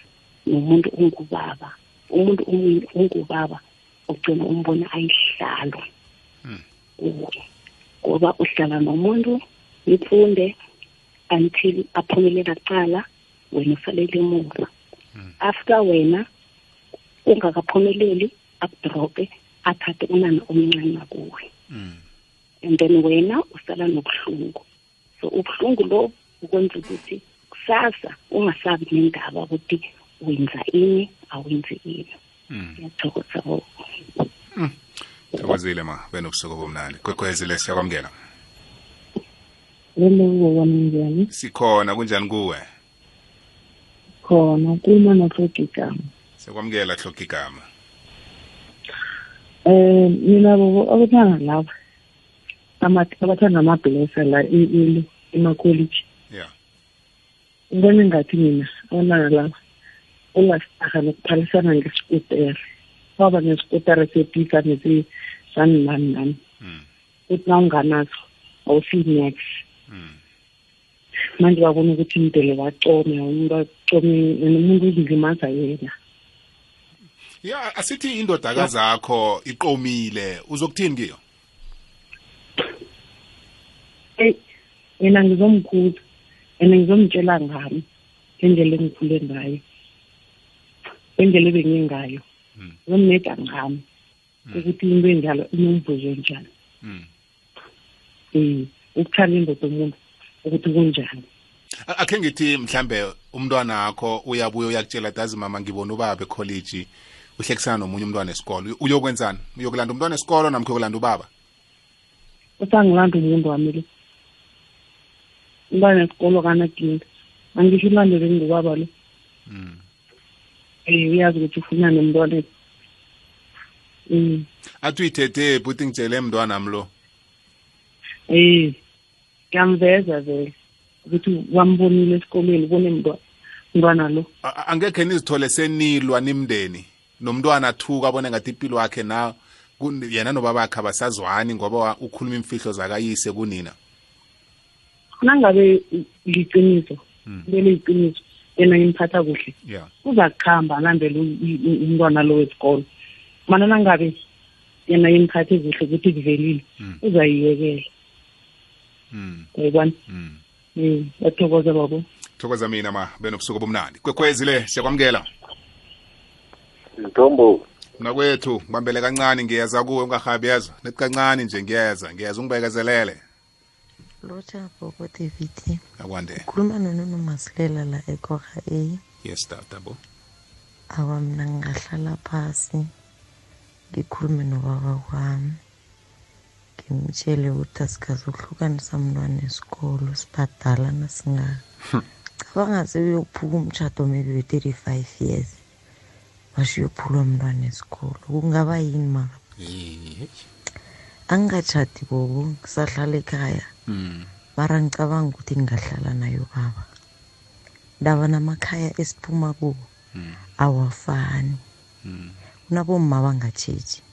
nomuntu ungubaba umuntu umu- ungubaba ugcina umbona ayihlalo kuwe ngoba uhlala nomuntu nifunde until aphumelela kuqala wena usalele emuva after wena ungakaphumeleli akudrope athathe unana omncane kuwe and then wena usala nobuhlungu. So ubuhlungu lo ukwenza ukuthi kusasa ungasabi nendaba ukuthi wenza ini awenzi ini. Ngiyathokoza. Bo thokozile ma benobusuku bomnandi kwekwezile siyakwamukela. Lelo wona njani? Sikhona kunjani kuwe? Khona kulima nohlogigama siyakwamukela hloka igama um mina bobo abathanda laba ama- abathanda amabhlesa la i- i- emakholiji Yeah. ngibona ngathi mina abantwana laba ungasitaha nokuphalisana ngesikuteri waba nesikuteri sepika nesani nani nani ukuthi na unganaso awusi-nex manje babona ukuthi imdele bacome umuntu acome nomuntu uzilimaza yena. Ya asithi indodakazi yakho iqomile. Uzokuthini kiyo? Mina ngizomkhuza and ngizomtshela ngami ngendlela engikhule ngayo ngendlela ebengingayo ngizomneda ngami ukuthi into enjalo inomvuzo njani um ukuthanda indoda omuntu ukuthi kunjani. Akhe ngithi mhlambe umntwana wakho uyabuya uyakutshela dazi mama ngibona ubaba ekholeji uhlekisana nomunye umntwana esikolo. Uyokwenzani? Uyokulanda umntwana esikolo namkho uyokulanda ubaba? Usangilanda umuntu wami lo umntwana esikolo kanakinga angisho ulandele ngubaba lo um uyazi ukuthi ufuna nomntwana. Um athi uyithethe buthi ngitshele mntwana mlo eh ngiyamveza vele ukuthi wambonile esikolweni ubone mntwana mntwana lo. A- a- angekhe nizithole senilwa nimndeni. Nomntwana athuka abone ngathi impilo yakhe na kun- yena nobabakhe abasazwani ngoba wa- ukhuluma imfihlo zakayise kunina. Nangabe liqiniso leli liqiniso yena ngimphatha kuhle. Yeah uza kuhamba alandele u- i- i- umntwana lo wesikolo. Mana nangabe yena yimphathe kuhle ukuthi kuvelile uzayiyekela. Uyayibona um bathokoza babo thokoza mina ma benobusuku bomnandi kwekhwezile siyakwamukela. Ntombo. Mnakwethu ngibambele kancane ngiyeza kuwe ungahabi yezwa nethi kancane nje ngiyeza ngiyeza ungibekezelele. Lotsha bobo david. Akwande. Ukhuluma nononomasilela la ekora a. Yes tatabo awa mina ngingahlala phasi. Ngikhulume nobaba kwami ngimtshele ukuthi asikazohlukanisa mntwana esikolo sibhadala nasingaka cabanga sebeyokuphuka umtshato maybe we-thirty-five years basho uyophulwa mntwana esikolo. Kungaba yini mara angikatshati bobo ngisahlala ekhaya. Mara ngicabanga ukuthi ngingahlala nayo baba. Ndaba namakhaya esiphuma kuwo awafani. Kunabomma bangatshetshi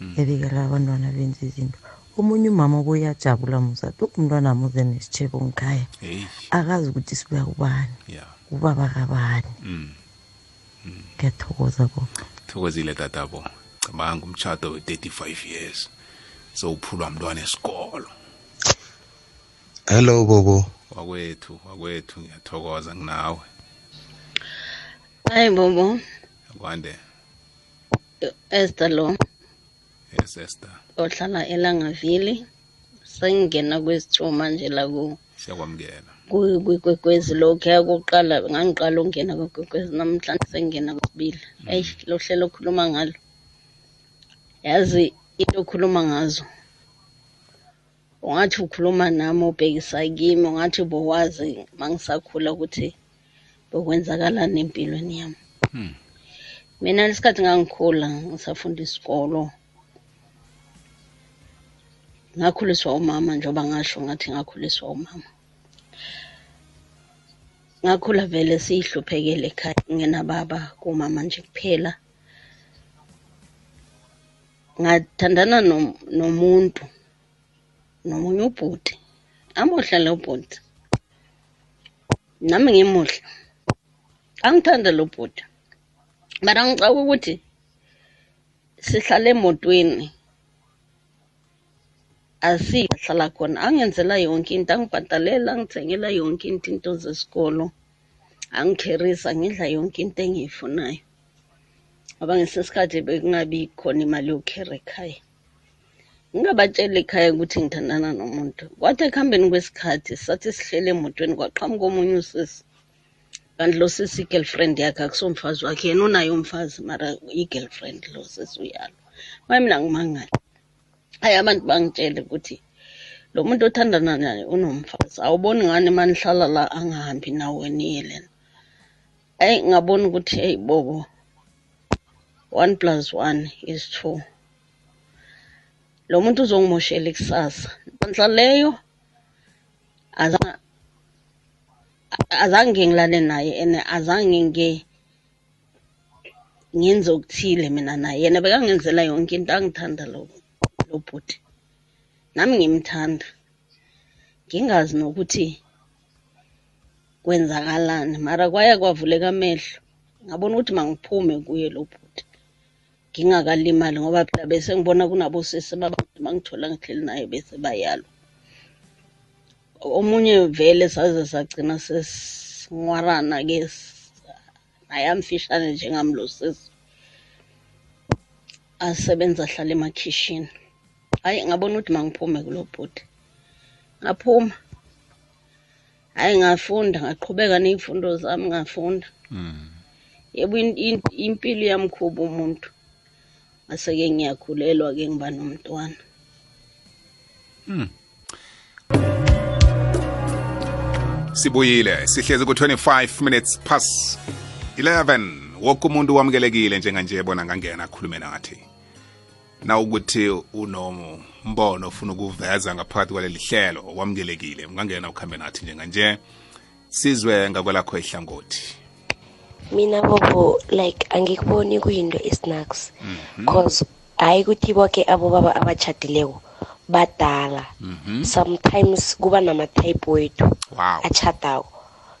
ebekela abantwana benza izinto. Omunye umama obuyajabula musathi umntwana amuze nesitshebo ngikhaya. Akazi ukuthi sibuya kubani. Ubaba kabani mm. ngiyathokoza boba thokozile tatabo. Cabanga umtshato we-35 years sowuphulwa mntwana esikolo. Hello bobo. Wakwethu wakwethu ngiyathokoza nginawe. Hayi bobo. Kwande? Esther lo yes esther. Ohlala elangavili sengingena kwesithuma nje la ku- siyakwamukela. ku- kwikwekwezi lokhuya kuqala ngangiqala ukungena kwikwekwezi namhlanje sengingena kwesibili. Eyi lo hlelo okhuluma ngalo. Yazi into okhuluma ngazo. Ungathi ukhuluma nami ubhekisa kimi ungathi bowazi mangisakhula ukuthi bokwenzakalani empilweni yami. Hmm. mina lesikhathi ngangikhula ngisafunda isikolo. Ngakhuliswa umama njengoba ngasho ngathi ngakhuliswa umama. Ngakhula vele siyihluphekele ekhaya ngingenababa kumama nje kuphela. Ngathandana nom- nomuntu nomunye ubhuti. Amuhle lo bhuti nami ngimuhle. Angithanda lo bhuti mara ngicaka ukuthi sihlale emotweni. Asihlala khona. Angenzela yonke into angibhadalela angithengela yonke into into zesikolo. Angikherisa ngidla yonke into engiyifunayo. Ngoba ngesesikhathi bekungabi khona imali yokukhera ekhaya. Ngingabatsheli ekhaya ukuthi ngithandana nomuntu. Kwathi ekuhambeni kwesikhathi sathi sihlele emotweni kwaqhamuka omunye usisi. Kanti lo sisi i-girlfriend yakhe akusomfazi wakhe yena unaye umfazi mara i-girlfriend lo sisi uyalo maye mina ngimangala hayi abantu bangitshele ukuthi lo muntu othandana naye unomfazi awuboni ngani uma nihlala la angahambi nawe niye lena. Hayi ngabona ukuthi hey bobo one plus one is two. Lo muntu uzongimoshela ikusasa. Nhlanhla leyo azange azange ngilale naye and azange nge ngenze okuthile mina naye. Yena bekangenzela yonke into angithanda lo lo bhuti nami ngimthanda. Ngingazi nokuthi kwenzakalani. Mara kwaya kwavuleka amehlo. Ngabona ukuthi mangiphume kuye lo bhuti ngingakalimali ngoba phela bese ngibona kunabosisi babantu mangithola ngihleli naye bese bayalwa. Omunye vele saze sagcina sesingwarana-ke naye amfishane njengami lo sisi asebenza ahlala emakhishini. Hayi ngabona ukuthi mangiphume kulo bhuti ngaphuma. Hayi ngafunda ngaqhubeka ney'fundo zami ngafunda. Yebo in- in- impilo iyamkhuba umuntu. Ngase-ke ngiyakhulelwa-ke ngiba nomntwana. Sibuyile sihlezi ku-25 minutes past 11 woke umuntu wamukelekile njenganje bona ngangena akhulume nathi. Na ukuthi unombono ofuna ukuveza ngaphakathi kwaleli hlelo wamukelekile ungangena ukhambe nathi njenganje sizwe ngakwelakho ihlangothi. Mina bobo like angikuboni kuyinto esnacks cause hayi ukuthi boke abobaba abatshadileko badala. Sometimes kuba nama-type wethu wow. achadako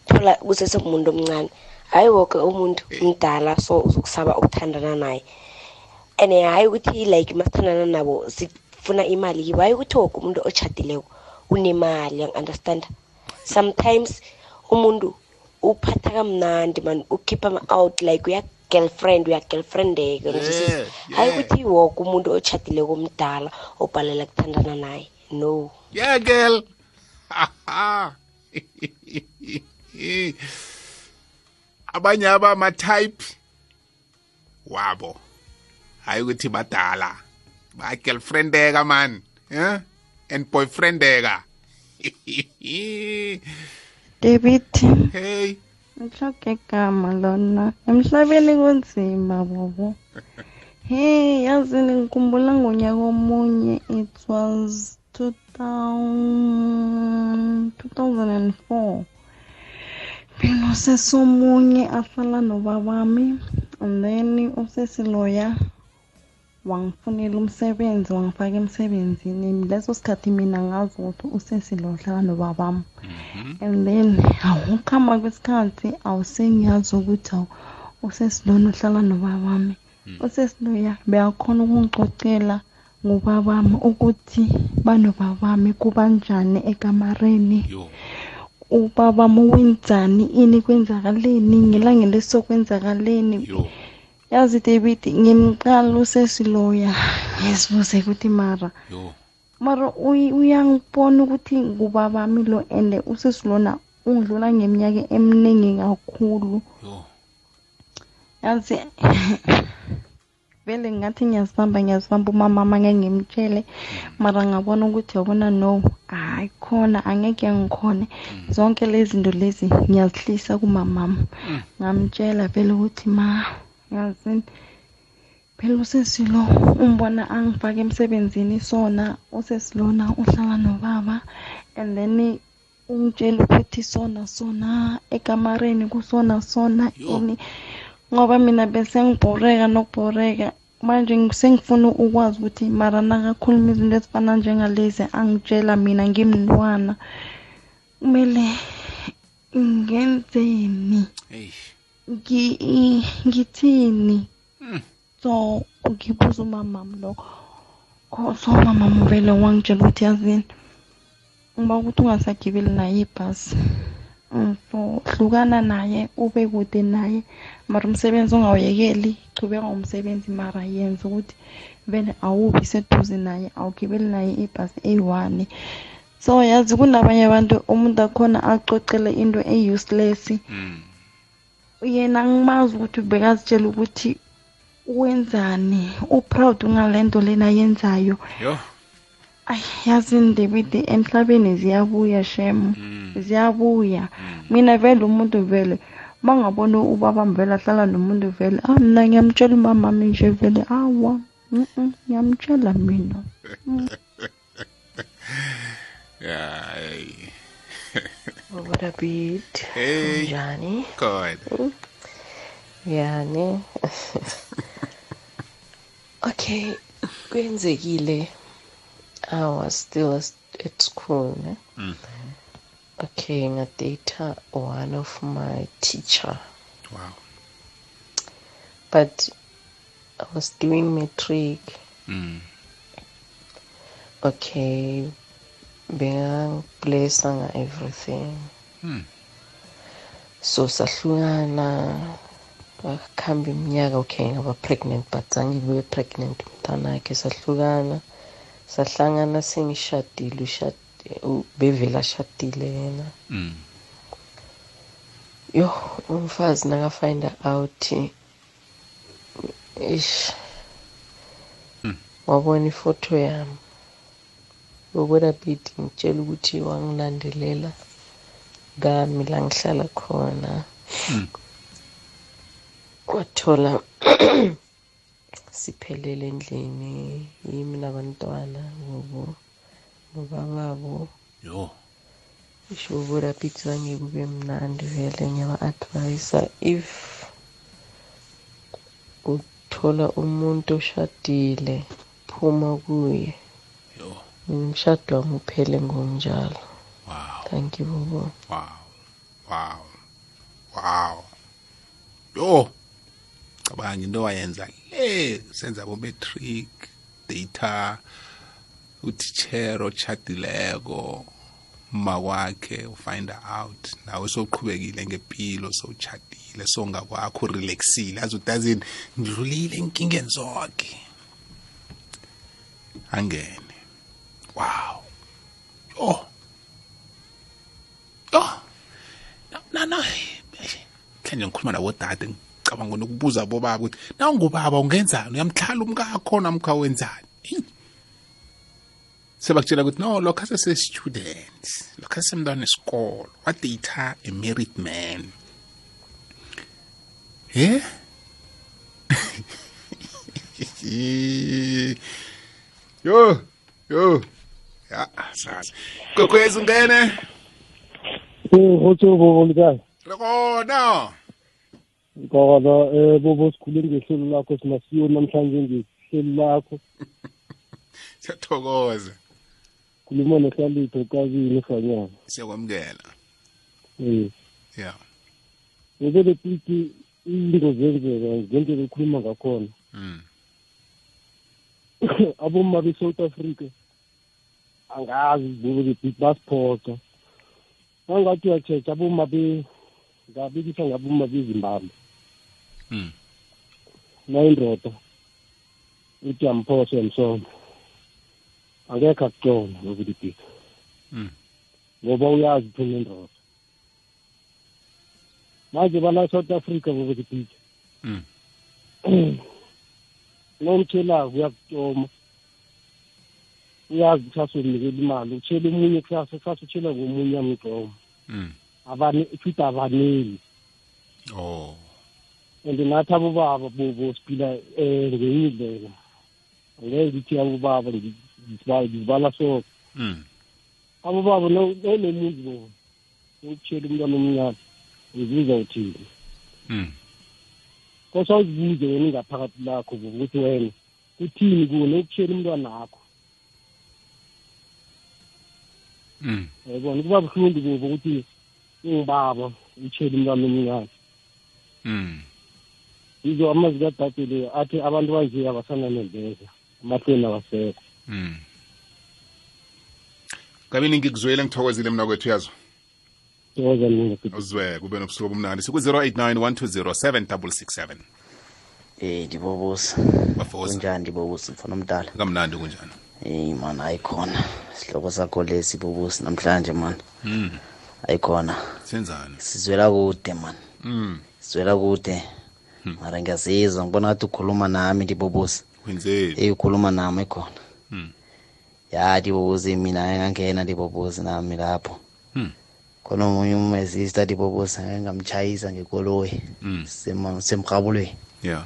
thola kusesemuntu omncane hayi woke umuntu mdala so uzokusaba ukuthandana naye. And hayi ukuthi like masithandana nabo sifuna imali kibo. Hayi ukuthi woke umuntu otshadileko unemali understand? Sometimes umuntu uphatha kamnandi man ukhipha ama-out like uya girlfriend uya girlfriendeke Yeah, hayi yeah. ukuthi woke umuntu otshadileko omdala obhalela kuthandana naye no. Yeah girl. Abanye abama-type wabo. Hayi ukuthi badala ba-girlfriendeka man eh? and boyfriendeka David, hey ngihloke igama lona. Emhlabeni kunzima bobo. Hey, yazi ngikhumbula ngonyaka omunye it was 2000 2004. Mina usesomunye ahlala nobabami and then usesiloya wangifunela umsebenzi wangifaka emsebenzini. Leso sikhathi mina ngazi ukuthi usesilo uhlala nobabami and then awukuhamba kwesikhathi awusengiyazi ukuthi awu usesilona uhlala nobabami usesiloya beyakhona ukungicocela ngubabami ukuthi banobabami kubanjani ekamareni. Ubabami wenzani ini kwenzakaleni ngelanga lesokwenzakaleni yazi david ngimqala usesiloya ngizibuze ukuthi mara mara uy- uyangibona ukuthi ngubabami lo and usesilona ungidlula ngeminyaka eminingi kakhulu yazi vele ngathi ngiyazibamba ngiyazibamba umamama ngeke ngimtshele mara ngabona ukuthi yabona no hayi khona angeke ngikhone zonke lezi zinto lezi ngiyazihlisa kumamama ngamtshela vele ukuthi ma. Yazini phela usesilo umbona angifake emsebenzini sona usesilona uhlala nobaba and then ungitshela ukuthi sona sona ekamareni kusona sona ini ngoba mina bese ngibhoreka nokubhoreka manje sengifuna ukwazi ukuthi mara nakakhuluma izinto ezifana njengalezi angitshela mina ngimntwana. Kumele ngenzeni? Ngi- i- ngithini so ngibuza umamam lokho. Kho- so umamam vele wangitshela ukuthi yazini ngiba ukuthi ungasagibeli naye ibhasi Mm, so hlukana naye ube kude naye. Mara umsebenzi ungawuyekeli chubeka ngomsebenzi mara yenza ukuthi vele awubi seduze naye awugibeli naye ibhasi eyi-one. So yazi kunabanye abantu umuntu akhona acocele into e-useless. Yena ngimazi ukuthi bekazitshela ukuthi wenzani? Uproud ngale nto lena ayenzayo yo. Ay, yazini David emhlabeni ziyabuya shem. Ziyabuya. Mina vele umuntu vele mangabona ubaba vele ahlala nomuntu vele ah mina ngiyamtshela umama nje vele awa ngiyamtshela mina. Mm. yeah hey. What a beat. Hey. Njani? God. Yani. okay, kwenzekile. I was still at school, ne? Okay, ngadata one of my teacher. Wow. But I was doing matric. Mm. Okay, bengangiblessa nga everything. Hmm. So sahlukana akuhamba iminyaka okay ngaba pregnant but zange ngibe pregnant umntanakhe sahlukana sahlangana sengishadile ushad- u- bevele ashadile yena Mm. yo umfazi nakafind out ish wabona ifoto yami boboda bidi ngitshela ukuthi wangilandelela. Kami la ngihlala khona. Wathola siphelele endlini yimi nabantwana ngobo nobababo. Yo. Isho boboda bidi zange kube mnandi vele ngiyaba-advisa if uthola umuntu oshadile phuma kuye. mina umshado wami uphele ngokunjalo. Wow. Thank you bobo. Wow. Wow. Wow. Yo! Cabanga into wayenza le senza bo-matric data utitshera otshadileko ma kwakhe ufind out. Nawe sowuqhubekile ngempilo sowutshadile songakwakho urelaxile. Azi ukuthi azini ngidlulile enkingeni zonke angene. Wow. Yo yo na na mhlanje ngikhuluma nabodade ngicabanga nokubuza bobaba ukuthi nawungubaba ungenzani? Uyamhlala umkakho namkha wenzani? Sebakutshela ukuthi no lokho asese-student lokho asesemntwana esikolo wadata a married man. Ye yo yo. Ya sasa. Kokwezi ungene? Ee, kgotso bobo le kae? khona Ngikona eh bobo sikhule ngehlelo lakho simasiyo namhlanje ngehlelo lakho. Siyathokoza. Khuluma nohlalipho kabini fanyana siyakwamukela. Eh. Ya. Ngibele piki into zenzeka ngendlela ekhuluma ngakhona. Mm. Aboma be-south africa angazi bobe basiphoxa angathi uyachecha aboma be ngabikisa ngaboma bezimbabwe Mm. nayindoda uthi yamphosha yamsona angekho akucona ngokudibhika Mm. ngoba uyazi thina indoda. Manje bala south africa bokudibhika Mm. nomtshelako uyakucoma uyazi kusasa unikela imali utshela omunye kusasa kusasa utshela ngomunye amgcoma Mm. abane futhi abaneli oh. And nathi abobaba bobo siphila um ngenye indlela. Angeke ngithi abobaba ngi- ngisiba- ngizibala so Mm. abobaba nonomuntu bo ukutshela umntwana omncane uzibuza uthini? Mm. kose awuzibuze wena ingaphakathi lakho bo ukuthi wena kuthini kuwe? Nokutshela umntwana akho Mm. yayibona kuba buhlungu bobo ukuthi ungibaba utshela umntwana omncane Mm. yizo amazwi kadadele athi abantu banje abasananembeza amahlweni abasekho Mm. kabini ngikuzwele ngithokozile mna kwethu yazo thokoza mina uzwe kube nobusuku obumnandi siku-089 120 7667 Eh ndibobusi. Bafosa. Kunjani ndibobusi mfana omdala? kamnandi kunjani Eh man ayikhona. Sihloko sakho lesi bobusi namhlanje man. Mm. Ayikhona. senzani Sizwela kude man. Mm. Sizwela kude. Mara ngiyazizwa ngibona ngathi ukhuluma nami ndibobusi. wenzeni Eh ukhuluma nami khona. Mm. Ya ndibobusi mina ngangena ndibobusi nami lapho. Mm. Khona omunye umesister ndibobusi ngamchayisa ngekoloyi. Mm. Sema semrhabulweni. yeah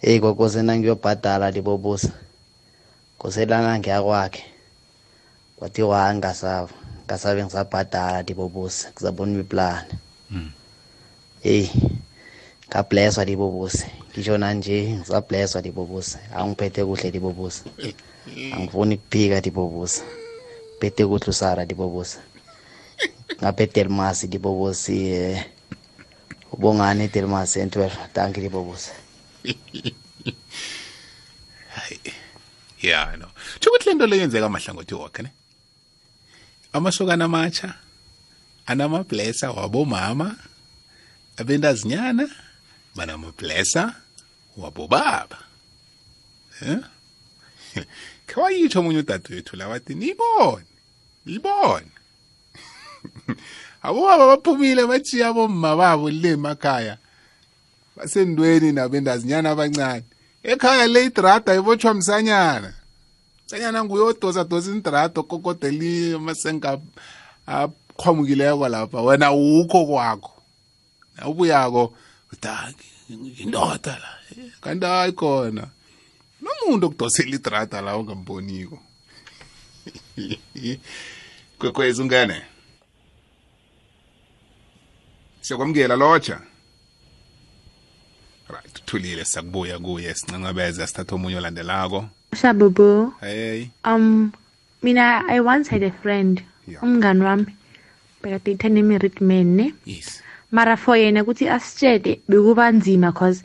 Hey kokose nangiyobhadala libobusa. Koselana ngiyakwakhe. Kwathiwa angasava. Ngasabe ngisabhadala libobusa. Kuzabona imiplan. Mm. Hey. Ngablesswa libobusa. Ngisho nanje ngisablesswa libobusa. Angiphethe kuhle libobusa. Angifuni kuphika libobusa. Phethe kuhle usara libobusa. Ngaphethe elmasi libobusi eh ubongani delmasi en12 danke libobusa. yeah no tsho ukuthi lento leyenzeka amahlangothi wakhe ne? Amasokana amatsha anamablesa wabomama abentazinyana banamablesa wabobaba. Eh khawayitsho omunye udadewethu la wathi niyibone niyibone abobaba baphumile bachiya bomma babo le emakhaya basendweni nabendazinyana abancane. Ekhaya le idrada ibotshwa msanyana. Msanyana nguyodosa dosa indrado kokodeli amasenga aqhwamukileko lapha. Wena ukho kwakho. Nawubuyako uthi indoda la. Kanti hayi khona. Nomuntu okudosela idrada la ongamboniko. Kwekwezi ungene. Siyakwamukela lotsha right uthulile sakubuya kuye sincancabeze sithatha omunye olandelako. Shabubu, hey um, mina I once had a friend, umngani wami, bekade ne-married man ne? Yes. Mara for yena ukuthi asitshele bekuba nzima cause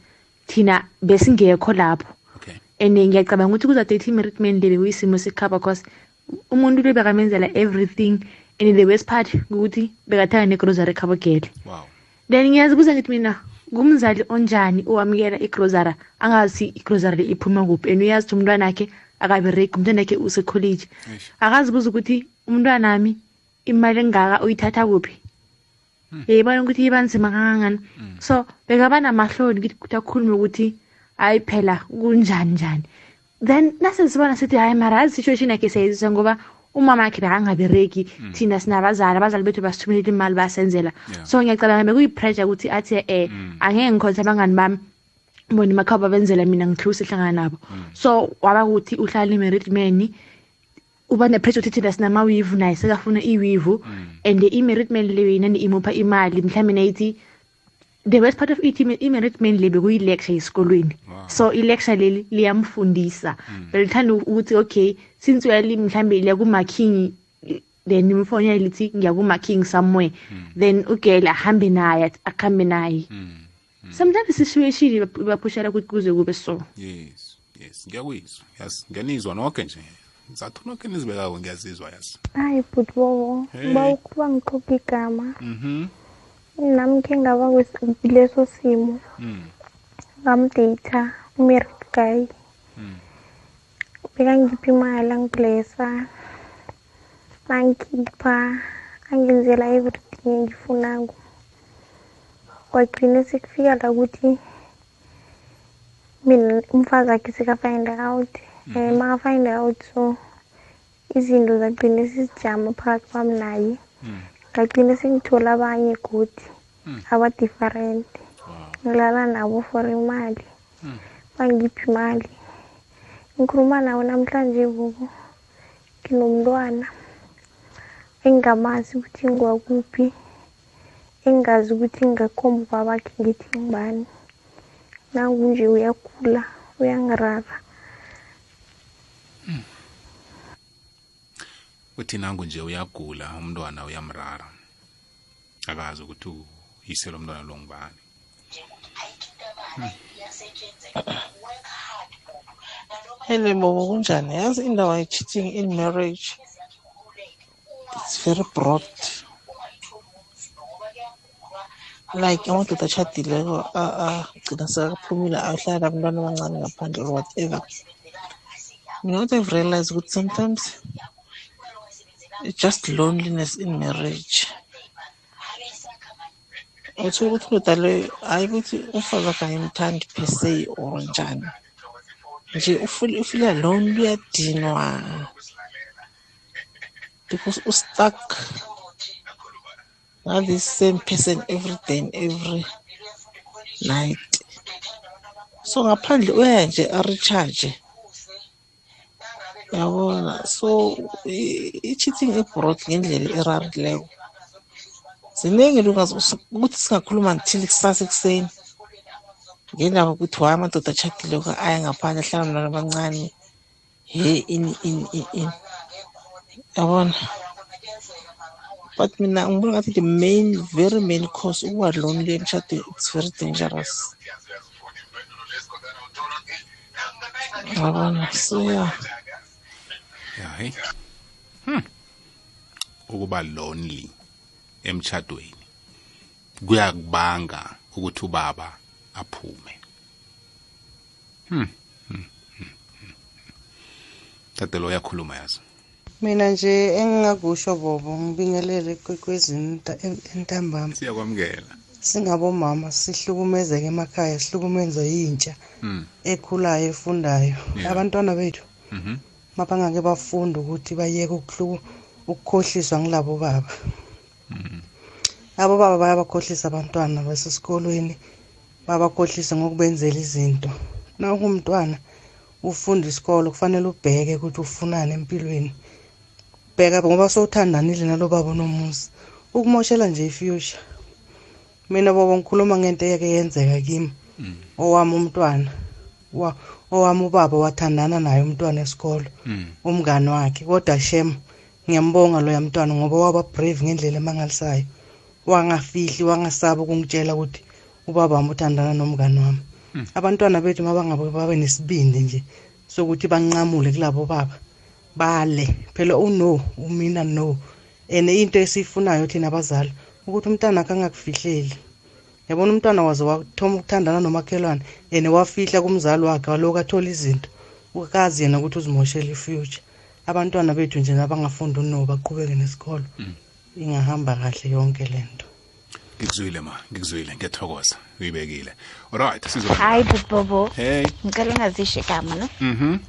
thina besingekho lapho. Okay. And ngiyacabanga ukuthi kuza 30 married man le bekuyisimo sikhaba cause umuntu le bekamenzela everything and the worst part ukuthi bekathenga ne-grocery khabo gele. Wow. Then ngiyazibuza ngithi mina ngumzali onjani owamukela igrosara angazi igrosara le iphuma kuphi? And uyazi ukuthi umntwana akhe akabereki umntwana akhe usekholeji akazibuza ukuthi umntwanami imali engaka uyithatha kuphi? Yayibona ukuthi iba nzima kangangani? So bekaba namahloni ukuthi ukuthi akhulume ukuthi hayi phela kunjani njani? Then nasesibona sithi hayi mara azi situation yakhe siyayizisa ngoba umama akhe bekangabereki thina sinabazali abazali bethu basithumelela imali basenzela. So ngiyacabanga bekuyi-pressure ukuthi athi eh angeke ngikhonse abangani bami bona imakhaba benzela mina ngihluse ehlangana nabo. So waba kuthi uhlala i-married man uba nepressure ukuthi thina sinamawivu naye sekafuna iwivu and i-merit man leyo yinani imupha imali mhlawumbe nayithi the worst part of it i-merit man le bekuyi-lecture esikolweni. So i-lecture leli liyamfundisa. Belithanda ukuthi okay since uyali mhlawumbe liyakumarking then imfonela lithi ngiyakumarking somewhere. Then ugele ahambe naye akuhambe naye. Sometimes isituation ibaphushela ukuthi kuze kube so. Yes yes ngiyakuyizwa yazi ngiyanizwa nonke nje. Ngizathu nonke nizibekako ngiyazizwa yazi. Hayi bhuti bobo Hey. ngiba ukuba ngikhuphe igama. Mhm. Nami khe ngaba kwes- kuleso simo. Mm. ngamdata umerit guy. Bekangipha imali angiblessa nangikhipha angenzela everything engifunako. Kwagcine sekufika la ukuthi mina umfazi wakhe seka-find out. Um maka-find out so izinto zagcine sizijama phakathi kwami naye. Ngagcine sengithola abanye godi aba-different ngilala nabo for imali bangiphi imali ngikhuluma nawo namhlanje bobo nginomntwana engingamazi ukuthi ngiwakuphi engazi ukuthi ngingakhomba babakhe ngithi ngibani nangunje uyagula uyangirara uthi nangu nje uyagula umntwana uyamrara. Akazi ukuthi uyise lo mntwana lo ngubani. Hello bobo kunjani? Yazi indawo ye-cheating in marriage. It's very broad. Like amadoda atshadileko a- agcina sekaphumile ahlala abantwana abancane ngaphandle or whatever. Mina what i've realized ukuthi sometimes it's just loneliness in marriage. Uthola ukuthi indoda leyo hayi ukuthi umfazi wakhe ayimthandi per se or njani. Nje ufeel alone uyadinwa because ustuck na this same person every day every night. So ngaphandle uyaya nje arecharge yabona so i- i-cheating abroad ngendlela erarileko ziningi lungazi ukuthi singakhuluma until kusasa ekuseni. Ngendaba yokuthi waye amadoda atshadileko aya ngaphandle ahlala mntwana abancane. He ini ini ini ini. Yabona but mina ngibona ngathi the main very main cause ukuba lonely emshadweni it's very dangerous. Yabona so yeah yayi hmm. ukuba lonely emchadweni kuyakubanga ukuthi ubaba aphume. Hmm. hmm. hmm, hmm. tatelo uyakhuluma yazi. Mina nje engingakusho bobo ngibingelele kwekwezini entambama. Siyakwamukela. Singabomama sihlukumezeke emakhaya sihlukumezwa yintsha ekhulayo efundayo. Abantwana bethu. Mhm mabangake bafunda ukuthi bayeke ukukhohliswa ngilabo baba. Abo baba bayabakhohlisa abantwana basesikolweni babakhohlisa ngokubenzela izinto. Na ungumntwana ufunda isikolo kufanele ubheke ukuthi ufunani empilweni. Bheka ngoba sowuthandanile nalo baba nomuzi ukumoshela nje ifuture. Mina bobo ngikhuluma ngento eyake yenzeka kimi owami umntwana. Wa- owami ubaba wathandana naye umntwana esikolo mm. umngani wakhe. Kodwa shem ngiyambonga loya mntwana ngoba waba brave ngendlela emangalisayo. Wangafihli wangasaba ukungitshela ukuthi ubaba wami uthandana nomngani wami. Hmm. abantwana bethu mabangabe babe nesibindi nje sokuthi banqamule kulabo baba bale. Phela uno umina no. And into esiyifunayo thina abazali ukuthi umntwana kangakufihleli yabona umntwana waze wathoma ukuthandana nomakhelwane and wafihla kumzali wakhe walokhu athola izinto ukazi yena ukuthi uzimoshele ifuture. Abantwana bethu nje nabangafunda uno baqhubeke nesikolo. Ingahamba kahle yonke lento ngikuzwile ma ngikuzwile ngiyathokoza uyibekile. Alright sizo bubobo Bobo. hey. Ngicela ungazisho igama no? mhm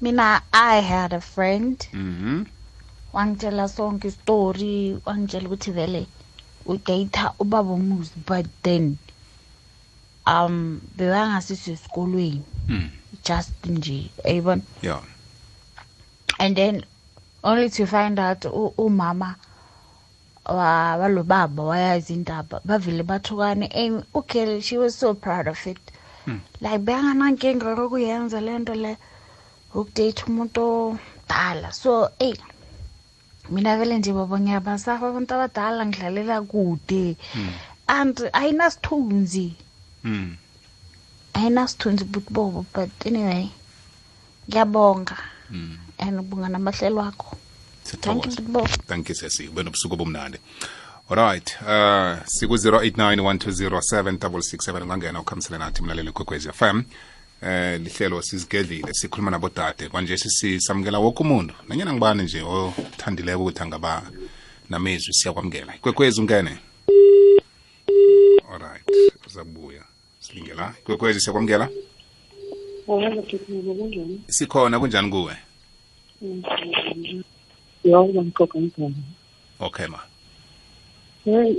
Mina I had a friend. Mhm wangitshela sonke istory wangitshela ukuthi vele udata ubaba umuzi but then um bewangasisi esikolweni. Mm. just nje ayibona? Yeah and then only to find out umama wa- walo baba wayazi indaba bavele bathukane and okay she was so proud of it. Like beyanganankinga kokuyenza le nto le ukudate umuntu omdala. So eyi mina vele nje bobo ngiyabasaba abantu abadala ngidlalela kude. And ayinasithunzi. Mm. ayinasithunzi but bobo but anyway ngiyabonga. And ubunga namahlelo akho thank you bobo. Thank you sesi. Ube nobusuku obumnandi. Alright uh siku-089 120 ungangena ukhamisele nathi mlaleli kwekwezi fm eh lihlelo sizigedlile sikhuluma nabodade. Kwanje sisamukela woke umuntu. Nanyana ngibani nje othandileko ukuthi angaba namezwi siyakwamukela? Ikwekwezi ungene. Alright uzabuya. Silingela. Ikwekwezi siyakwamukela? Sikhona kunjani kuwe? Okay ma. Hey,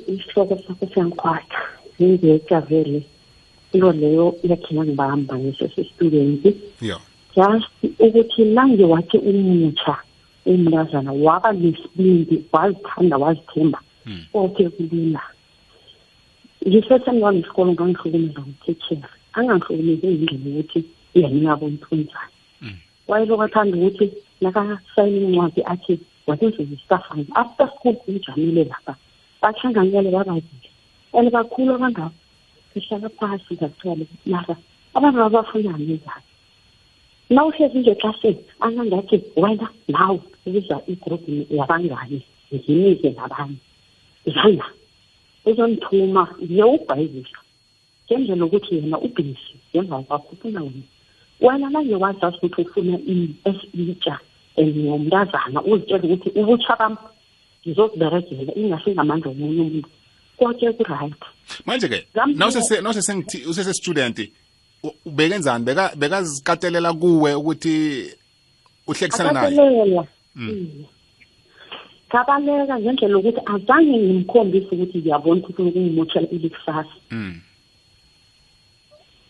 into leyo yakhina ngibamba ngesesistudent yo just ukuthi nange wathi umutsha umntazana waba nesibindi wazithanda wazithemba konke kulula ngisesemntwana isikolo ngangihlukumeza nguthetshera angangihlukumezi ngendlela yokuthi yena ingabona ukuthi wenzani wayelo kathanda ukuthi nakasayina incwadi athi wasenzuza isitafani after school kumjamile lapha. Bahlanganyele bababili. And bakhulu abangabo sihlala phasi ngakuthola ukuthi mara abantu babafunani njani na uhlezi nje eklasini angangathi wena nawe ubiza igroup yabangani ngimize nabanye. Zana uzonithuma ngiye ubhayizisa ngendlela ukuthi yena ubhisi ngemva kwakho ufuna wena. Wena nange wazazi ukuthi ufuna esitsha and ngomntazana uzitshela ukuthi ubutsha bam ngizokuberegela ingasingamandla omunye umuntu. Konke ku-right. Manje-ke Ngamphela- nawusese-student ubekenzani Beka- bekazikatelela kuwe ukuthi uhlekisana naye? Akatelela Mm. Iye. ngabaleka ngendlela yokuthi azange ngimkhombise ukuthi ngiyabona ukuthi ukungimotshela ilikusasa. Mm.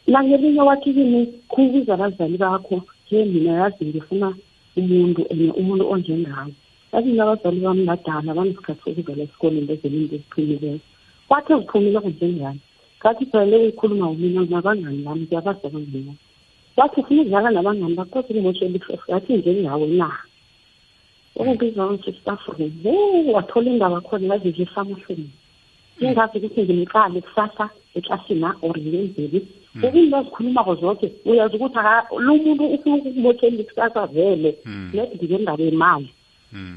langelinye wathi kimi khubiza abazali bakho ke mina yazi ngifuna umuntu and umuntu onjengayo yazi mina abazali bami badala banesikhathi sokuvela esikoleni bezelinto eziphumileko wathi eziphumile kunjengani ngathi jayele ukuyikhuluma umina nabangani bami ngiyabazi abangani bami wathi ufuna ukudlala nabangani bakho kodwa ungimotshela ilikusasa yathi njengawe na? Ukubiza ngisestaff room. Wo wathola indaba khona yazizisa amahloni ingazi ukuthi ngimqale kusasa eklasini na or ngenzeli ukunto azikhulumako zonke uyazi ukuthi aka- lo muntu ufuna ukukubothela kusasa vele net ngendaba yemali.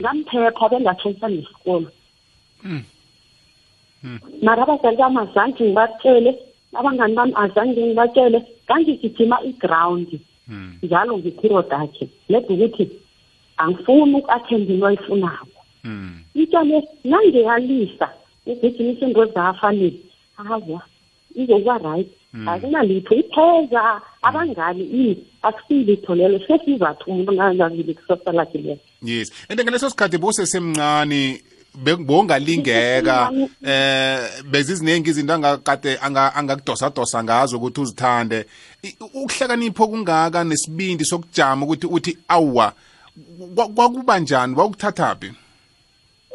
Ngamphepha bengatshayisa nesikolo. Mara abazali bami azange ngibatshele abangani bami azange ngibatshele ngangigijima iground. Njalo ngiperiod akhe net ukuthi angifuni uku-athenda into ayifunako into le nangeyalisa ugijimise into zafanele. Hawa izokuba right. Akunalitho ipheza. Abangani ini akusiyilitho lelo sesizathu umuntu ngangazile kusasa lakhe leyo yes. And ngaleso sikhathi bosesemncane bowungalingeka eh beziziningi izinto angakade anga- angakudosa-dosa ngazo ukuthi uzithande. I- ukuhlakanipho kungaka nesibindi sokujama ukuthi uthi awwa kwa- kwakuba njani? Wakuthathaphi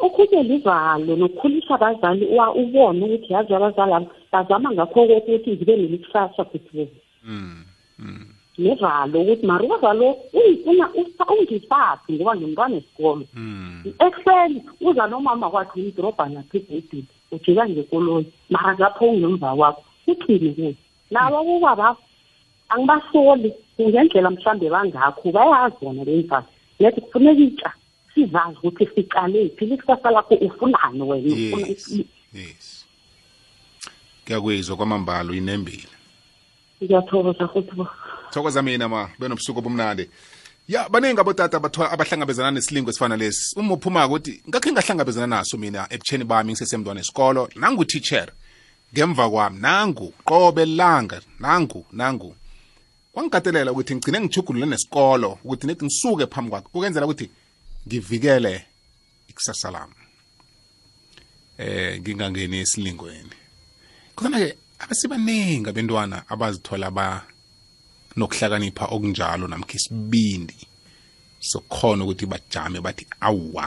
ukhunye livalo nokukhulisa abazali wa- ubone ukuthi yazi abazali abo bazama ngakho kokuthi ngibe nelikusasa futhi. Nevalo ukuthi mari ukazalo uyifuna ungifaphi ngoba ngimntwana esikolo ekuseni uza nomama kwakhe umdrobhana phezedini ujika ngekoloyi mara ngapho ungemva kwakho uthini kuye laba kubaba angibasoli kungendlela mhlawumbe bangakho bayazi bona leyimfasi lethi kufuneka itsha sizazi ukuthi siqalephi likusasa lakho ufunani wena Yes. kuyakwizwa kwamambala uyinembile. Ngiyathokoza futhi thokoza mina ma. Benobusuku obumnandi. Ya baningi abotata abathola- abahlangabezana nesilingo esifana lesi uma uphuma ukuthi ngakhe ngahlangabezana naso mina ebutsheni bami ngisesemntwana esikolo nangu-teacher ngemva kwami nangu qobe langa nangu nangu. Kwangikatelela ukuthi ngigcine ngijugulule nesikolo ukuthi nethi ngisuke phambi kwakhe ukwenzela ukuthi ngivikele ikusasa lami. Eh ngingangeni esilingweni. Kodwa-ke abasibaningi abentwana abazithola ba nokuhlakanipha okunjalo namkha isibindi sokukhona ukuthi bajame bathi awwa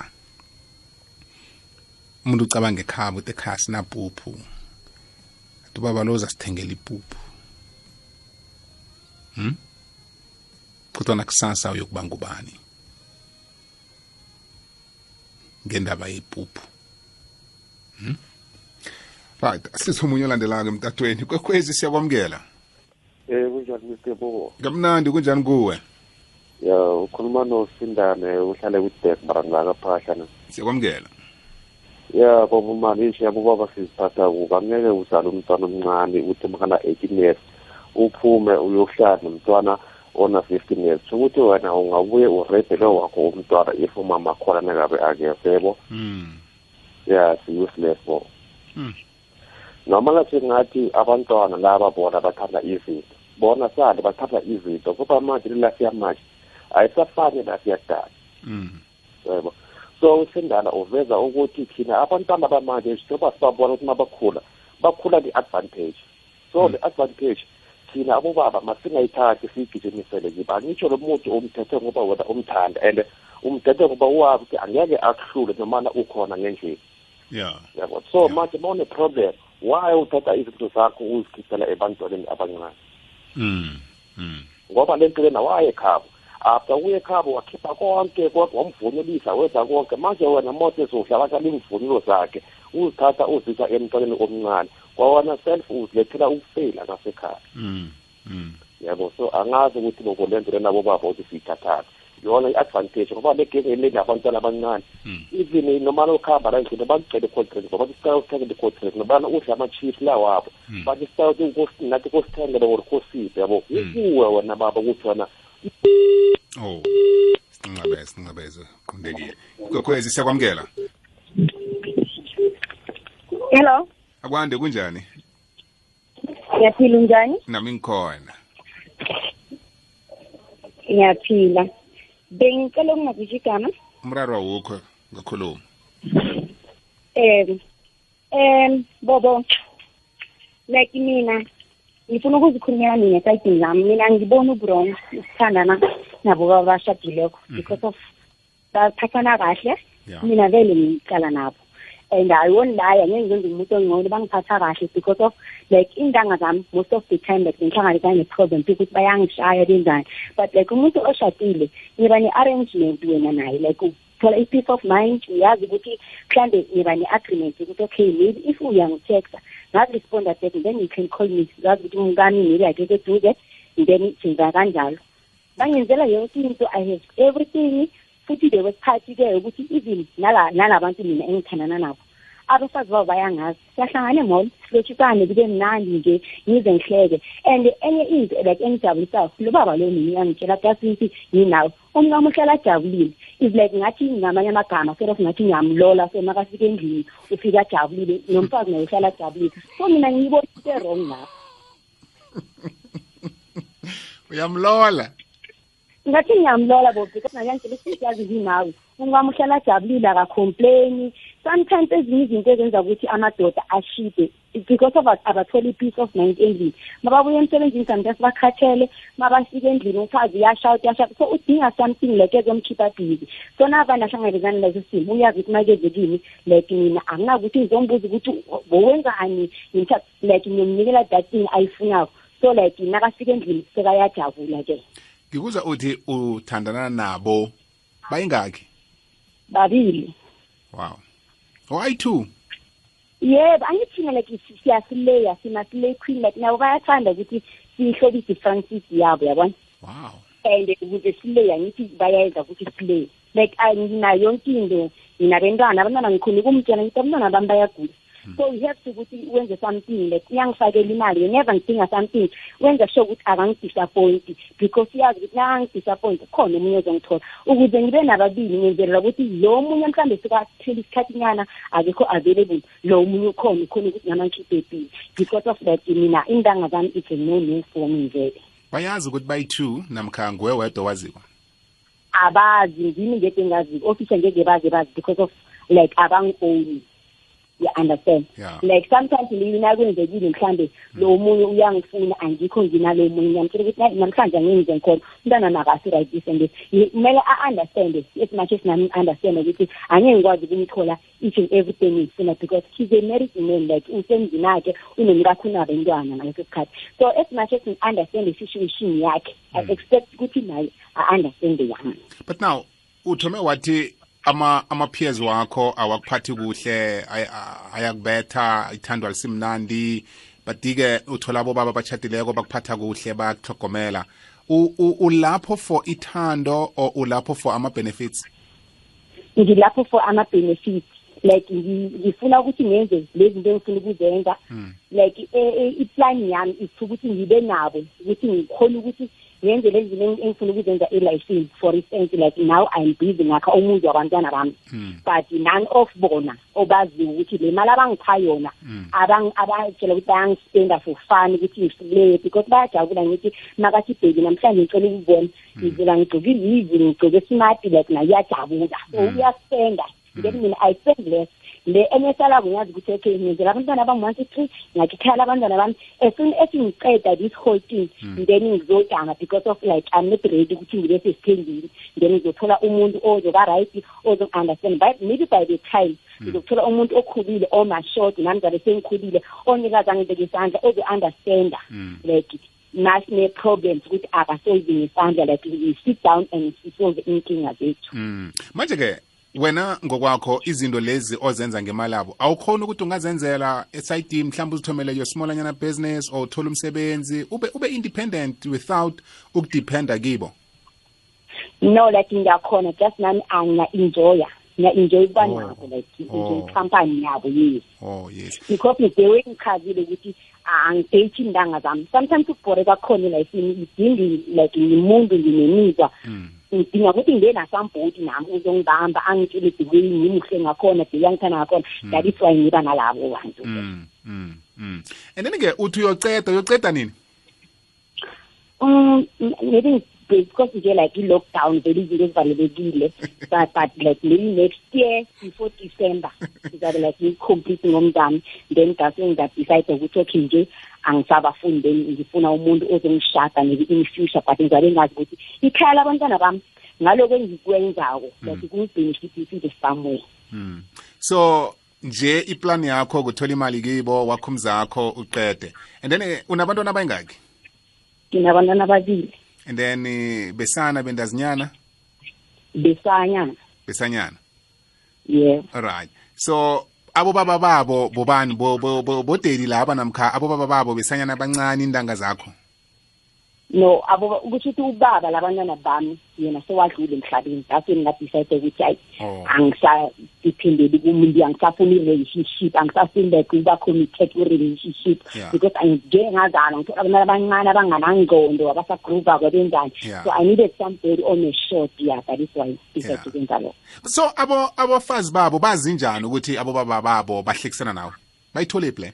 umuntu ucabanga ekhaya ukuthi ekhaya sinapuphu athi ubaba lo uzasithengela ipuphu. Hmm? kodwana kusasa uyokuba ngubani? Ngendaba yepuphu. Hmm? right asithe omunye olandelayo emtatweni. Kwekhwezi siyakwamukela. Eh kunjani Mr Bobo? kamnandi kunjani kuwe Ya ukhuluma noSindane uhlale kudek barangaka phahla siyakwamukela Ya bobo mali nje yabo baba siziphatha kuba ngeke uzale umntwana omncane uthi makana 18 years uphume uyohlala nomntwana ona 15 years ukuthi wena ungabuye urebe lo wakho umntwana if umama khona nekabe akevebo mm. ya si useless bo Mm. noma lathi ngathi abantwana laba bona bathanda izinto bona sale bathanda izinto ngoba manje lilafi yamanje ayisafani lafi yakudala Mm. yebo. So usindala uveza ukuthi thina abantwana bamanje njengoba sibabona ukuthi mabakhula bakhula ne-advantage so le advantage thina abobaba masingayithathi siyigijimisele kiba angitsho lo muntu umthethe ngoba wena umthanda and umthethe ngoba uwazi ukuthi angeke akuhlule nomana ukhona ngendlela yeah. Yabo. So manje ma une-problem why uthatha izinto zakho uzikhiphela ebantwaneni abancane? mm. mm. Ngoba le nto lena waye ekhabo after uye ekhabo wakhipha konke kodwa wamvunulisa wenza konke. Manje wena moses udlalakala imvunulo zakhe. Uzithatha uzisa emntwaneni omncane. Kwawana self uzilethela ukufeyila ngasekhaya. Mm. Mm. yabo so angazi ukuthi bobo le nto lena bobaba ukuthi siyithathaphi yona i-advantage ngoba le genge le nabantwana abancane even noma lokuhamba la endlini bakucele i-contract ngoba bathi sicela usithengele i-contract nobana udla ama-chief la wabo. Bathi sicela ukuthi nathi kusithengele or kosiphi yabo? Ukuwe wena baba ukuthi wena oh sinqabeze sinqabeze qondekile kwekhwezi siyakwamukela? Hello? Akwande kunjani? Ngiyaphila unjani? Nami ngikhona. Ngiyaphila. Bengicela ukungazisho igama. Umraro awukho ngakhuluma. Um um bobo like mina ngifuna ukuzikhulumela mina esayidini lami. Mina ngibona uburon ukuthandana nabo babashadileko because of baphathana kahle. Mina vele ngicala nabo. And i won't lie angeke ngenze umuntu ongcono bangiphatha kahle because of like intanga zami most of the time like ngihlangabezana ne-problem ukuthi bayangishaya benzani but like umuntu oshadile ngiba ne-arrangement wena naye like uthola i-peace of mind uyazi ukuthi mhlambe ngiba ne-agreement ukuthi okay maybe if uyangitexa ngazi-responda back then you can call me. Ngazi ukuthi umkami maybe akeke eduze then senza kanjalo bangenzela yonke into i have everything. Futhi there was part-ke ukuthi even nala- nalabantu mina engithandana nabo abafazi babo bayangazi. Siyahlangana emall silotshisane kube mnandi nje ngize ngihleke. And enye into like engijabulisayo lo baba lo mina uyangitshela kasithi yinawe umkami uhlala ajabulile. Is like ngathi ngamanye amagama sort of ngathi ngiyamlola so makafika endlini ufika ajabulile nomfazi naye uhlala ajabulile. So mina ngiyibonise wrong lapho. Uyamlola. Ngathi ngiyamlola bo because nayangitshela isiyazi nginawe umkami uhlala ajabulile akacomplaini sometimes ezinye izinto ezenza ukuthi amadoda ashide because of abatholi i-peace of mind endlini. Mababuya emsebenzini sometimes bakhathele mabafika endlini umfazi uyashawuta uyashawuta. So udinga something like ezomkhipha busy so navane ahlangabezana leso simo uyazi ukuthi makeze kimi like mina anginakuthi ngizombuza ukuthi bowenzani ngimthatha like ngiyomnikela that thing ayifunako. So like nakafika endlini sekayajabula-ke ngikuza uthi uthandana nabo bayingakhi babili. Wow. Why two? Yebo angithina like si- siyasileya simasileya queen like nabo bayathanda ukuthi siyihlobise i-francis yabo yabona? Wow. And ukuze sileya ngithi bayayenza ukuthi sileya. Like ah, nginayo yonke into nginabentwana abantwana ngikhona ukumtshela ngithi abantwana bami bayagula. So you have to ukuthi wenze something like uyangifakela imali whenever ngidinga something wenza sure ukuthi akangidisappoint because uyazi ukuthi nakangidisappoint khona omunye ozongithola. Ukuze ngibe nababili ngenzelela ukuthi lo munye mhlawumbe sikaphela isikhathinyana akekho available. Lo munye ukhona ukhona ukuthi nama ngikhiphe epile because of that mina intanga zami it's a no no for me vele. Bayazi ukuthi bayi-two namkha nguwe wedwa waziko abazi ngimi ngeke ngaziko official ngeke baze bazi because of like abangi-own you understand? Yeah. like sometimes mina kwenzekile mhlambe lo munye uyangifuna angikho nginalo munye ngiyamtshela ukuthi "Nayi, namhlanje angenze ngikhona umntwana nakasi right this and this Ye- kumele a-understande as much as nami understand ukuthi angeke ngikwazi ukumthola each and everything ngifuna because he's a married man like usemzini akhe unomkakhe unabentwana ngaleso sikhathi. So as much as ngi-understand i-situation yakhe i expect ukuthi naye a-understande yami. But now uthome wathi ama ama peers wakho awakuphathi kuhle. Ay- a- ayakubetha ithandwa lisimnandi. But-ke uthola abo baba bachadileko bakuphatha kuhle bayakuhlogomela U- u- ulapho for ithando or ulapho for ama-benefits? Ngilapho for ama-benefits. Like ngi- ngifuna ukuthi ngenze lezi zinto engifuna ukuzenza. Like e- e- iplan yami is ukuthi ngibe nabo ukuthi ngikhona ukuthi ngenze lezi zinto eng- engifuna ukuzenza elifini for instance like now i'm busy ngakha umuzi wabantwana bami. But none of bona obaziyo ukuthi le mali abangipha yona abang- abatshela ukuthi bayangispenda for fun ukuthi ngifuleye because bayajabula ngithi makathi ibheki namhlanje ngicela ukubona ngivela ngigcoke iyizi ngigcoke smart like naye uyajabula so uyaspenda then mina i spend less. Le enye esalako ngiyazi ukuthi okay ngenzela abantwana bami one two three ngiyakhikhela abantwana bami. As soon as ngiceda this whole thing then ngizodanga because of like i'm not ready ukuthi ngibe sesithendini then ngizothola umuntu ozoba right ozo-understand. But maybe by the time ngizothola umuntu okhulile omashort nami zabe sengikhulile ongekaze angibeke isandla ozo-understanda like nasine-problems ukuthi akasolve ngesandla like we sit down and sisolve inkinga zethu. Mm. manje-ke wena ngokwakho izinto lezi ozenza ngemali abo awukhona ukuthi ungazenzela esayidini mhlawumbe uzithomele your smallanyana business or uthole umsebenzi ube ube independent without ukudependa kibo? No like ngiyakhona just nami angiya-enjoya ngiya-enjoy ukuba Oh. nabo like Oh. enjoy company yabo yes. Oh yes. Because ngidewe ngichazile ukuthi angideyithi intanga zami. Sometimes ukubhore kakhona elifini idingi like ngimuntu nginemizwa. Ngidinga ukuthi ngibe nasambhodi nami uzongibamba angitshele the way ngimuhle ngakhona the yangithanda ngakhona that is why ngiba nalabo bantu. Mm, mm, mm. and then-ke uthi uyoceda uyoceda nini? Um maybe because nje like i-lockdown vele izinto ezivalelekile but but like maybe next year before december ngizabe like ngicomplete ngomzami then ngase ngidecide ukuthi okay nje angisabafuni then ngifuna umuntu ozongishada maybe in future but ngizabe ngazi ukuthi ikhaya labantwana bami ngaloko engikwenzako like kungibenefitise somewhere mm. so nje iplan yakho kuthola imali kibo wakho umzakho uqede. And then eh, unabantwana abayingaki nginabantwana ababili. And then eh, besana bendazinyana? Besanyana. Besanyana. Yeah alright so abo baba babo bobani bo- bo- bo- bodeli laba namkha abo baba babo besanyana abancane intanga zakho. No abo ukuthi uthi ubaba labantwana bami yena sewadlule emhlabeni ngase ngadecide ukuthi hayi oh. angisadependeli kumuntu angisafuni i-relationship angisafuni like uba committed ku-relationship Yeah. because angike ngazala ngithola abantwana abancane abanganangqondo abasagruvako benzani Yeah. so i needed somebody on a short yeah that is why decide Yeah. ukwenza lokho so abo abafazi babo bazi njani ukuthi abo baba babo bahlekisana nawe bayithole le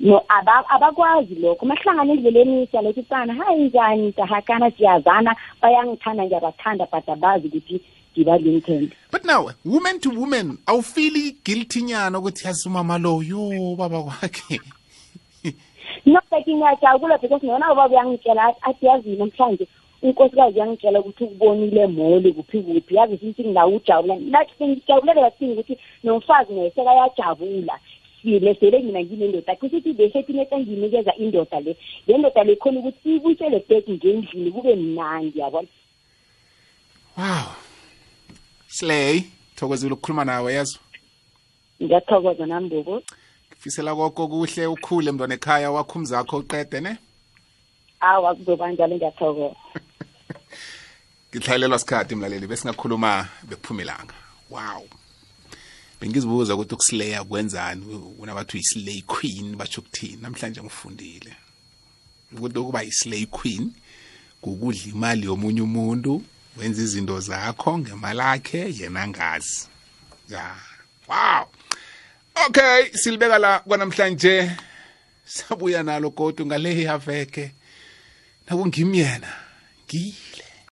no aba- abakwazi lokho. Mahlangana endleleni siyalothi sana hayi njani dahakana siyazana bayangithanda ngiyabathanda but abazi ukuthi ngiba-limited but now woman to woman awufili guilty nyana ukuthi yazi umama lo yo baba kwakhe. No like ngiyajabula because nona ubaba uyangitshela athi- athi yazi namhlanje unkosikazi uyangitshela ukuthi ukubonile mole kuphi kuphi. Yazi sithi nawe ujabula nathi sengijabulela kathini ukuthi nomfazi naye sekayajabula sile sele mina nginendoda kusho ukuthi besetineta ngiyinikeza indoda le. Le ndoda le khona ukuthi ibuyisele back ngendlini kube mnandi yabona? Wow. Slay thokozile ukukhuluma nawe yazo ngiyathokoza nami bobo ngifisela koko kuhle ukhule mntwana ekhaya wakho umzakho uqede ne? Awa kuzoba njalo ngiyathokoza. Ngihlayelelwa sikhathi mlaleli besingakhuluma bekuphuma ilanga. Wow. Bengizibuza ukuthi ukusileya kwenzani? Unabathi uyi-slay queen batsho ukuthini? Namhlanje ngifundile. Ukuthi ukuba yi-slay queen kukudla imali yomunye umuntu wenza izinto zakho ngemali akhe yena ngazi ya wow. Okay silibeka la kwanamhlanje. Sabuya nalo kodwa ngale yaveke nakungimi yena ngile